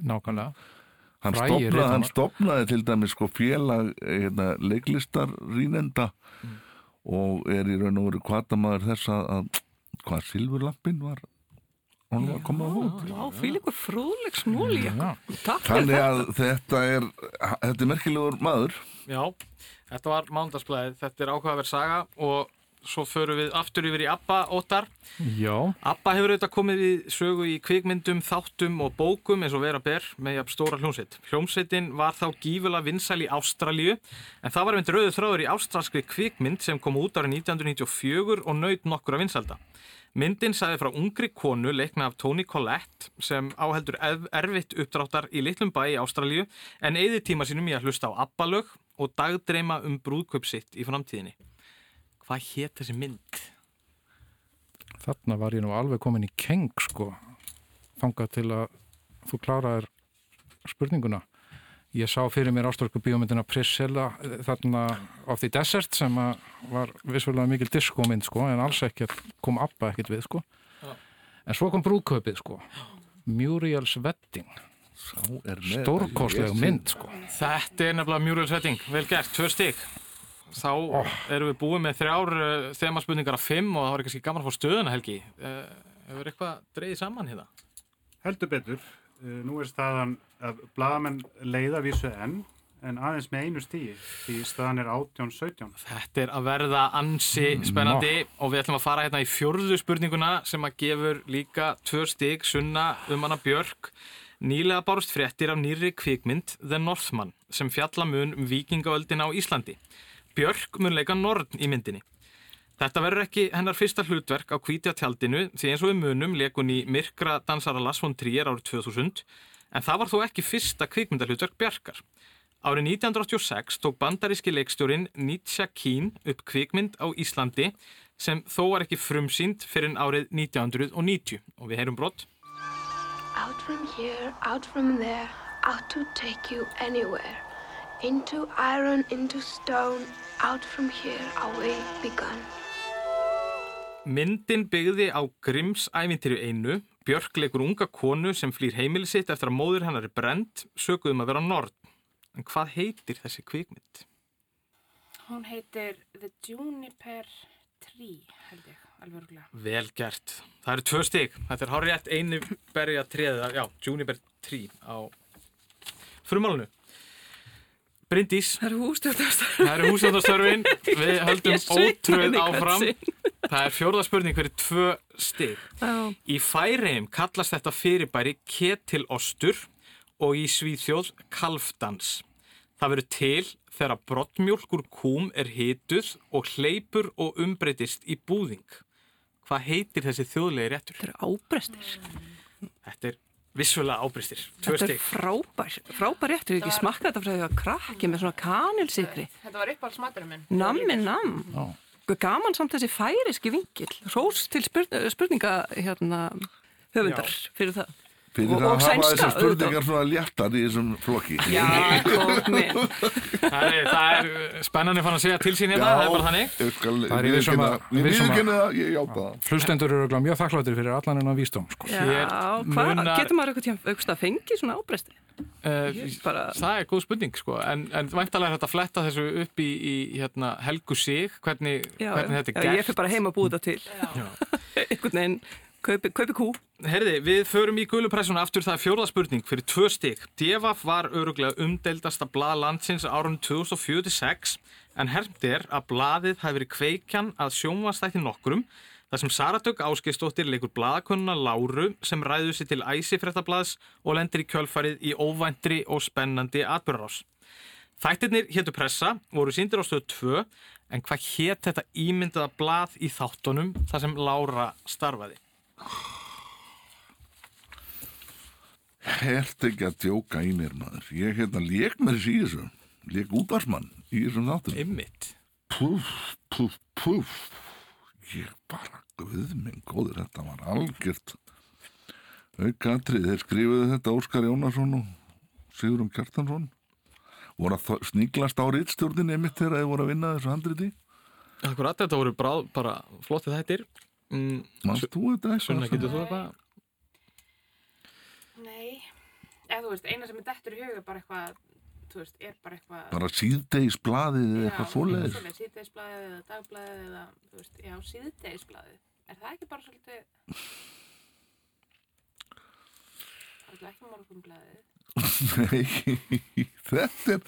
Nákvæmlega. Hann stopnaði, hann stopnaði til dæmis sko félag hérna, leiklistar rínenda og er í raun og veru kvatamaður þess að, að hvað silfurlampin var hún var að koma út. Vá, fylgur fróðleg smóli. Já. Takk fyrir Þannig að þetta er, þetta er merkilegur maður. Já, þetta var mándagsblæðið, þetta er áhugaverð saga og svo förum við aftur yfir í Abba Óttar. Já. Abba hefur auðvitað komið í sögu í kvikmyndum, þáttum og bókum eins og vera ber með jafn stóra hljómsveit. Hljómsveitin var þá gífulega vinsæl í Ástralíu en það var einmitt rauðu þráður í ástralskri kvikmynd sem kom út árið 1994 og naut nokkura vinsælda. Myndin sagði frá ungri konu leikna af Toni Collette sem áheldur erfitt uppdráttar í litlum bæ í Ástralíu en eyði tíma sínum í að hlusta á Abba-lög og dagdreima um brúðkaup sitt í framtíðinni. Hvað hétt þessi mynd? Þarna var ég nú alveg komin í keng sko. Þangað til að þú kláraðir spurninguna. Ég sá fyrir mér ástórku bíómyndina Priscilla eh, þarna of the Desert sem að var vissulega mikil diskómynd sko en alls ekkert kom Abba ekkert við sko. En svo kom brúðkaupið sko. Muriel's Wedding. Sá er með. Stórkostleg Ég sé- mynd sko. Þetta er nefnilega Muriel Svetting, vel gert, tvö stygg. Þá erum við búið með þrjár uh, þemaspurningar af fimm og það var kannski gaman að fá stöðuna Helgi. Uh, hefur eitthvað dreigið saman hérna? Heldur betur. Uh, Nú er staðan að bladamenn leiða vísu enn, en aðeins með einu stíi, því staðan er 18-17. Þetta er að verða ansi spennandi og við ætlum að fara hérna í fjórðu spurninguna sem að gefur líka tvö stygg sunna um hana Björk. Nýlega bárust fréttir af nýri kvikmynd The Northman sem fjalla mun um vikingaöldina á Íslandi. Björk mun leika Norn í myndinni. Þetta verður ekki hennar fyrsta hlutverk á hvítja tjaldinu því eins og við munum leikun í Myrkra dansara Lars von Trier árið 2000 en það var þó ekki fyrsta kvikmyndahlutverk Bjarkar. Árið 1986 tók bandaríski leikstjórin Nietzsche Keen upp kvikmynd á Íslandi sem þó var ekki frumsýnd fyrir árið 1990 og við heyrum brott. Out from here, out from there, out to take you anywhere. Into iron, into stone, out from here, away begun. Myndin byggði á Grimms ævintýri einu. Björk leikur unga konu sem flýr heimili sitt eftir að móður hennar er brend, sökuðum að vera nord. En hvað heitir þessi kvikmynd? Hún heitir The Juniper Tree, held ég, alveg örgulega. Vel gert. Það eru tvö stig. Þetta er hár rétt einu berja treða, já, Juniper Tree á frumálunu. Bryndís, Það eru hústjórnastar. það eru húsöndastörfin. Við höldum ótröð áfram. Það er fjórða spurning fyrir tvö stig. Já. Í Færeim kallast þetta fyrirbæri ketilostur og í Svíþjóð kalfdans. Það verður til þegar brottmjólk úr kúm er hituð og hleypur og umbreytist í búðing. Hvað heitir þessi þjóðlegi réttur? Þetta eru ábrestir. Þetta er vissulega ábristir. Tvö Þetta er stig. frábær, frábær réttur, ég hef ekki smakkað þetta frá því að krakki með svona kanilsikri. Þetta var uppáhalds maturinn minn. Nammi nam. Gaman samt þessi færiski vingil. Rós til spurn, spurninga hérna, höfundar fyrir það. Fyrir Og- það og að hafa þessar spurningar svona léttar í þessum flokki. [LAUGHS] Minn. Það er, það er spennandi fann að segja til sín hérna, það er bara þannig. ég skal Það er í viðurkenna- að- að- viðurkenna það, ég játa það. Hlustendur eru mjög þakkláttir fyrir allan enn vísdóm sko. Já, Hér hvað, getur maður eitthvað tíma að fengi svona ábresti? Uh, bara- Það er góð spurning sko, en, en væntalega er þetta að fletta þessu upp í, í hérna, Helgu sig, hvernig, Já, hvernig þetta er já, gert. ég fyrir bara heim að búa þetta til. [LAUGHS] Einhvern veginn, kaupi, kaupi kú. Herði, við förum í gulupressuna aftur, það er fjórða spurning fyrir tvö stig. Devaf var öruglega umdeildasta blað landsins árun 2046 en hermt er að blaðið hafi verið kveikjan að sjónvastætti nokkrum þar sem Saratök Áskeistóttir leikur blaðakunna Láru sem ræður sér til æsifréttablaðs og lendir í kjölfarið í óvæntri og spennandi atbyrðarás. Þættirnir hétu pressa, voru síndir á stöðu 2 en hvað hét þetta ímyndaða blað í þáttunum þar sem Lára starfaði? Hert ekki að djóka í mér maður. Ég hérna lék mér þessi í þessu. Lék útvarsmann í þessum þáttum. Einmitt. Puff, puff, puff. Ég bara, guð minn góður, þetta var algjört. Aukatrið, þeir skrifuðu þetta Óskar Jónasson og Sigurum Kjartansson. Þó- sníglast á rítstjórninni einmitt þegar þeir voru að vinna þessu handriti. Akkurat, þetta voru bara flottið þættir. Mm, Manst þú þetta eitthvað? Sunna, getur þú eitthvað? Nei, eða þú veist, eina sem er dettur í huga er bara eitthvað, þú veist, er bara eitthvað... Bara síðdeis blaðið eða eitthvað svoleiðis. svoleiðis, síðdeisblaðið eða dagblaðið eða, þú veist, já, síðdeisblaðið. Er það ekki bara svolítið... Það er ekki morgunblaðið. [LAUGHS] Nei, þetta er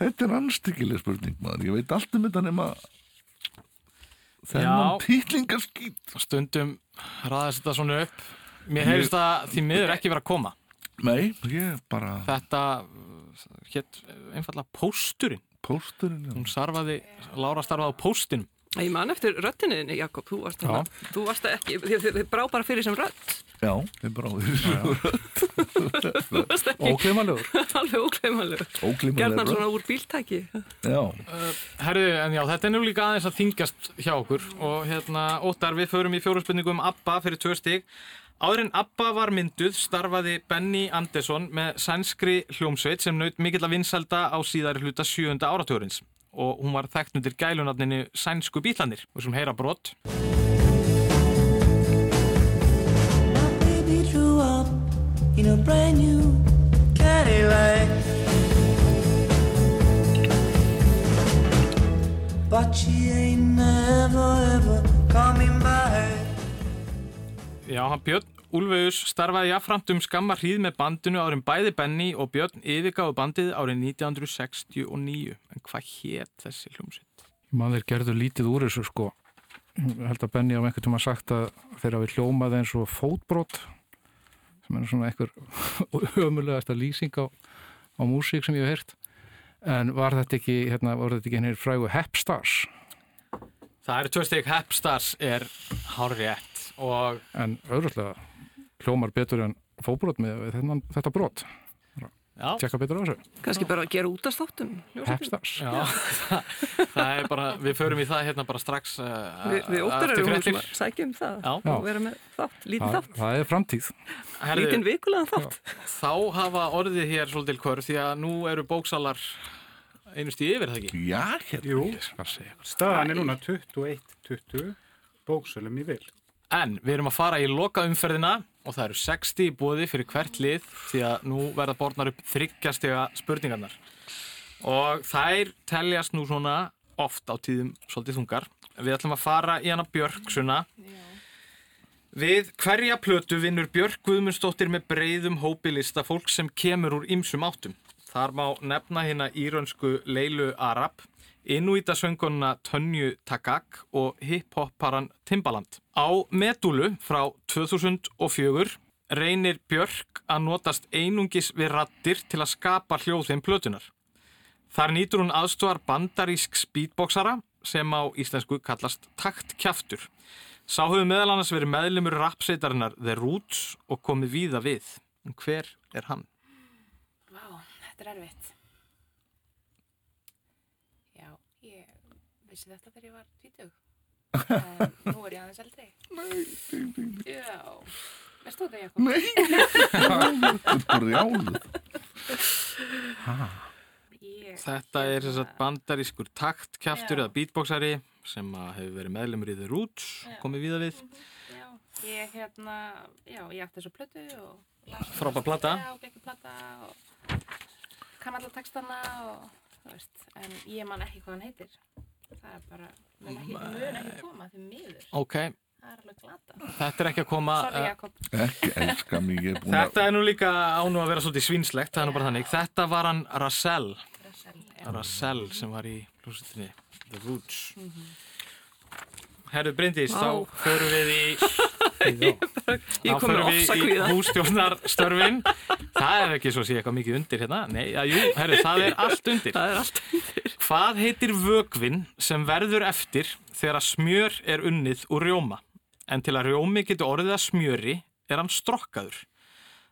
þetta er anstíkileg spurning maður ég veit allt um þetta nema þennan Já. títlingarskýt Stundum ræðast þetta svona upp. Mér heyrist það því miður ekki vera að koma. Nei, ég bara Þetta hétt einfallega pósturinn. Pósturinn, já. Hún starfaði, Lára starfaði á póstinum. Ég man eftir röttinniðinni, Jakob, þú varst, hana, þú varst ekki, þið, þið, þið brá bara fyrir sem rött. Já, þið bráðir [LAUGHS] Þú varst ekki Ógleymanlegur. [LAUGHS] alveg ókleimanlegur. Ógleymanlegur Gerðan svona úr bíltæki. Já, Herðu, en já, þetta er nú líka aðeins að þingjast hjá okkur og hérna, Óttar, við förum í fjóru spurningum um ABBA fyrir tvö stig. Áður en ABBA var mynduð starfaði Benny Andersson með sænskri hljómsveit sem naut mikill að vinsalda á síðari hluta sjöunda áratugurins og hún var þekkt undir gælunafninu Sænsku bítlanir og sem heyra brott. Já, hann Björn Úlfeus starfaði jafnframt um skamma hríð með bandinu árin bæði Benny og Björn yfirgáðu bandið árið 1969. En hvað hétt þessi hljómsveit? Man þeir gerðu lítið úr þessu sko Ég held að Benny á einhvern tíma sagt að þeir hafi hljómað eins og fótbrot sem er svona einhver [LAUGHS] ömulegasta lýsing á, á músík sem ég hef heyrt en var þetta ekki hérna, var þetta ekki hennir frægu Hepstars Það eru tvö stygg Hepstars er hárrétt og En auðvitað hljómar betur en fóbrot með þennan, þetta brot. Já. Tjekka betur á þessu. Kannski bara að gera út af. Já, [LAUGHS] það, er bara, við förum í það hérna bara strax uh, Vi, við óttar eftir erum fréttir. að sækja um það Já. og vera með þátt, lítið þátt, það er framtíð. Herðu, lítinn vikulegan þátt. Þá hafa orðið hér svolítil kvörð því að nú eru bóksalar einu stíð yfir það ekki. Já, hérna. Staðan er núna 21-20 bóksölum í vil. En við erum að fara í loka umferðina og það eru 60 í bóði fyrir hvert lið því að nú verða borðnar upp þryggjastega spurningarnar. Og þær teljast nú svona oft á tíðum svolítið þungar. Við ætlum að fara í hana Björksuna. Við hverja plötu vinnur Björk Guðmundsdóttir með breyðum hópilista fólk sem kemur úr ýmsum áttum. Þar má nefna hérna írönsku Leilu Arab, Inuitasöngunna Tönju Takak og hip-hopparan Timbaland. Á Medúlu frá 2004 reynir Björk að notast einungis við rattir til að skapa hljóðin plötunar. Þar nýtur hún aðstofar bandarísk speedboxara sem á íslensku kallast taktkjaftur. Sá hefur meðal annars verið meðlumur rapsveitarinnar The Roots og komið víða við. En hver er hann? Vá, þetta er erfitt. Já, ég vissi þetta þegar ég var 20. [LAUGHS] En nú er ég aðeins eldri. Nei. Já, veist þú þetta, Jakob? Nei, þetta er brjáluð. Ég, Þetta er þess að bandarískur taktkjaftur Já. eða beatboxari sem að hefur verið meðlumur í The Roots, komið víða við. já, ég hérna, já, ég átti þessu plötu og las- Frábær plata. Já, ekki plata og kann alla textana og þú veist, en ég man ekki hvað hann heitir. Það er bara, mun ekki, mun ekki koma því miður. Ok, Það er alveg glata. þetta er ekki að koma... Sorry, eh, Jakob. Ekki, elska mig, ég er búin að... Þetta er nú líka ánú að vera svolítið svínslegt, það er nú bara þannig. Þetta var hann Rassell, Russell, já. Rassell sem var í hljómsveitinni The Roots. Mhm. Herru Bryndís, þá förum við í, [LAUGHS] Ég þá kom með förum við í ofsakvíða. hússtjórnarstörfin. Það er ekki svo að sé eitthvað mikið undir hérna. Nei, að jú, herru, það er allt undir. Það er allt Hvað heitir vögvin sem verður eftir þegar smjör er unnið úr rjóma? En til að rjómi getur orðið að smjöri er hann strokkaður.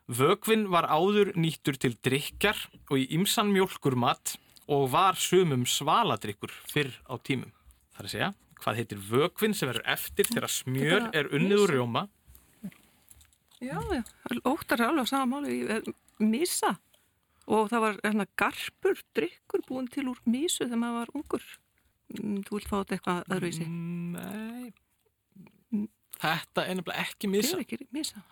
Vögvin var áður nýttur til drikkjar og í ymsan mjólkurmat og var sumum svaladrykkur fyrr á tímum. Það er að segja, hvað heitir vögvin sem verður eftir þegar smjör Þetta er unnið úr rjóma? Já, já, óttar er alveg á sama máli, eh, misa. Og það var hérna garpur, drikkur búin til úr misu þegar maður var ungur. Mm, Þú vilt fá þetta eitthvað öðruvísi. Nei, þetta er nefnilega ekki Það misa. er ekki misa.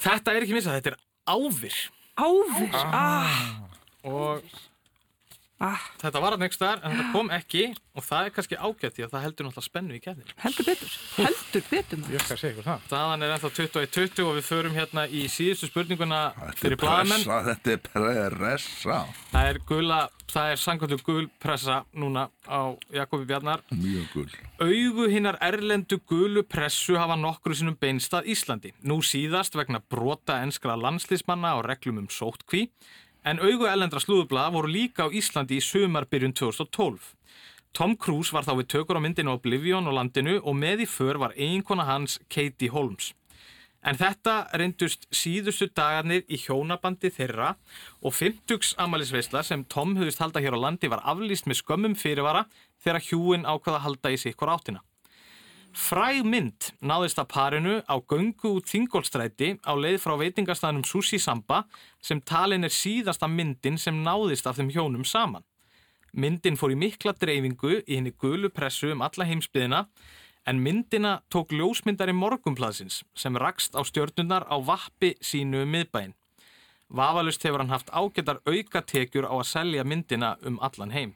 Þetta er ekki misa, þetta er ávir. Ávir, ah, Og ah, Þetta var að next þar en þetta kom ekki og það er kannski ágætt því að það heldur náttúrulega spennu í kefnir. heldur betur, heldur betur maður. Ég skal segja ykkur það. Staðan er ennþá 21-20 og við förum hérna í síðustu spurninguna fyrir blaðamenn. pressa, þetta er pressa. Það er gula, það er sangkvæmdu gul pressa núna á Jakobi Bjarnar. Mjög gull. Augu hinnar erlendu gulu pressu hafa nokkru sinnum beinstað Íslandi. Nú síðast vegna brota enskra landslísmanna á reglum um sótkví. En augu erlendra slúðublaða voru líka á Íslandi í sumarbyrjun 2012. Tom Cruise var þá við tökur á myndinu Oblivion og landinu og með í för var eiginkona hans Katie Holmes. En þetta reyndust síðustu dagarnir í hjónabandi þeirra og 50 amalisveisla sem Tom höfðist halda hér á landi var aflýst með skömmum fyrirvara þegar hjúin ákvaða að halda í sikkur áttina. Fræg mynd náðist að parinu á göngu út Þingolstræti á leið frá veitingastæðanum Sushi Samba sem talin er síðasta myndin sem náðist af þeim hjónum saman. Myndin fór í mikla dreifingu í henni gulu pressu um alla heimsbyðina en myndina tók ljósmyndari morgunplaðsins sem rakst á stjörnunar á vappi sínu um miðbæinn. Vafalust hefur hann haft ágætar aukatekjur á að selja myndina um allan heim.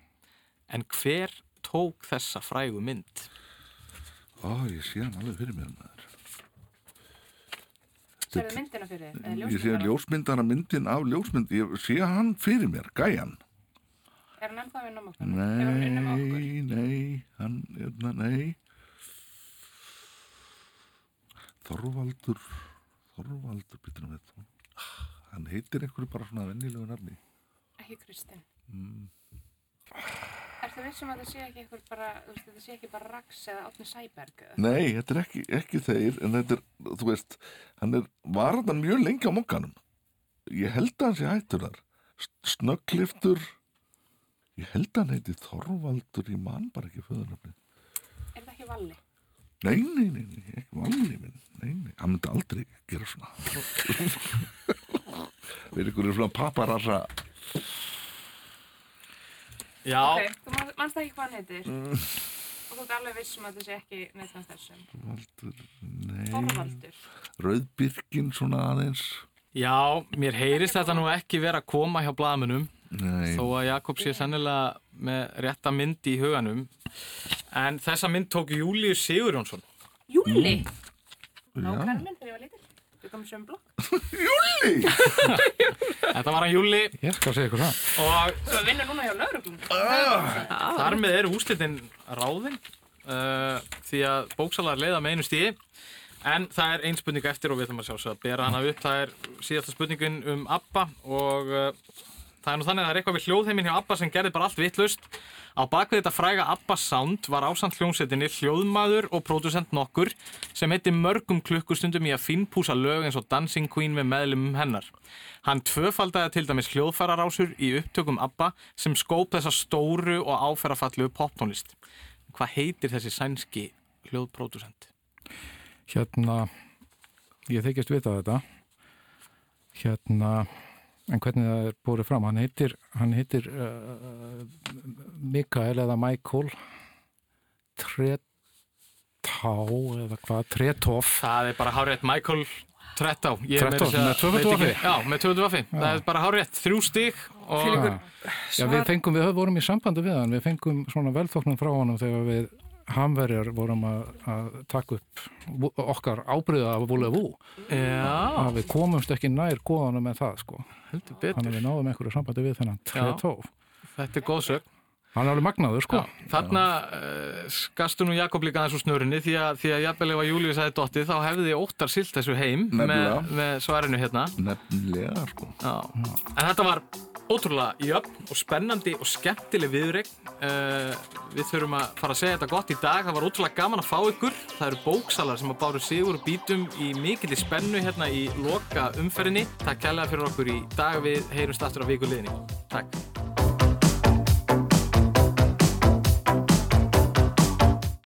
En hver tók þessa frægu mynd? Ó, ég sé hann alveg fyrir mér maður. Serðu myndina fyrir eða Ég sé ljósmyndana myndin af ljósmynd, ég sé hann fyrir mér, gæjan. Er hann ennþá við? Hefur hann unnum okkur? Nei, nei, hann, hérna, nei. Þorvaldur, Þorvaldur, býtur hann við Hann heitir einhverju bara svona vennilegu nafni. Ekki Kristinn. Mm. Ertu vissum að þetta sé ekki eitthvað bara, þú veist, þetta sé ekki bara Rax eða Átni Sæberg? Nei, þetta er ekki, ekki þeir en þetta er, þú veist hann er, var þetta mjög lengi á mokkanum. Ég held að hann sé hættur þar. Snöggliftur. Ég held að hann heiti Þorvaldur ég man bara ekki föðurnafni Er þetta ekki Valli? nei, nei, nei, nei, ekki valli minn. Nei, nei, hann myndi aldrei gera svona. Við ykkur er svona paparassa Já, Ok, þú man- manst ekki hvað hann heitir? Og þú ert alveg vissum að þetta sé ekki neitt af þessum. Valdur, nei Þorvaldur. Rauðbyrkin svona aðeins já, mér heyrist þetta nú ekki vera að koma hjá blaðmunum nei, þó að Jakob sé sennilega með rétta mynd í huganum en þessa mynd tók Július Sigurjónsson Júli? já, Nákvæmlega minn þegar ég var lítil. Við komum söm blokk. [LAUGHS] Júli Þetta var hann Júli Ég skal segja ykkur það. og Svo að vinna núna hjá lauruglum. þar með eru úslitin ráðin uh, því að bóksalar leiða með einu stíði en það er ein spurning eftir og við ætlum að sjá að bera hana upp það er síðasta spurningin um ABBA og uh, það er nú þannig að það er eitthvað við hljóðheiminn hjá ABBA sem gerði bara allt vittlust á bakvið þetta fræga ABBA Sound var ásand hljómsettinni hljóðmaður og pródusent nokkur sem heiti mörgum klukkustundum í að finnpúsa lög eins og Dancing Queen með meðlumum hennar Hann tvöfaldaði til dæmis hljóðfararásur í upptökum ABBA sem skóp þessa stóru og áferðafallu poptónlist. Hvað heitir þessi sænski hljóðpródusent? Hérna, ég þykist vita þetta. Hérna, en hvernig það er búið fram, hann heitir, hann heitir uh, Mikael eða Michael Tretá eða hvað, Tretoff. Það er bara hárétt Michael segja- með tvöfaldu veit ekki- vaffi? Já, með 25 vaffi. Það er bara hárétt þrjú stig og Já. Já, við fengum, við vorum í sambandi við hann, við fengum svona velþóknum frá honum þegar við hamverjar vorum að, að taka upp okkar ábyrða af. Já, Að við komumst ekki nær góðanum með það, sko. heldur Þannig að við náðum einhverju sambandi við þennan. Þetta er góð sög. Hann er alveg magnaður, sko. Þarna uh, skastu nú Jakob líka aðeins úr snurunni því að, því að jafnvel ef að Július hefði dottið þá hefði óttar silt þessu heim með, Nefnilega. með svarinu hérna. nefnilega sko Já. En þetta var ótrúlega jöfn og spennandi og skemmtileg viðreik. Uh, við þurfum að fara að segja þetta gott í dag. Það var ótrúlega gaman að fá ykkur. Það eru bóksalar sem að báru sigur og bítum í mikill spennu hérna í loka umferðinni. Takk kærlega fyrir okkur í dag. Við heyrumst aftur á viku liðinni. Takk.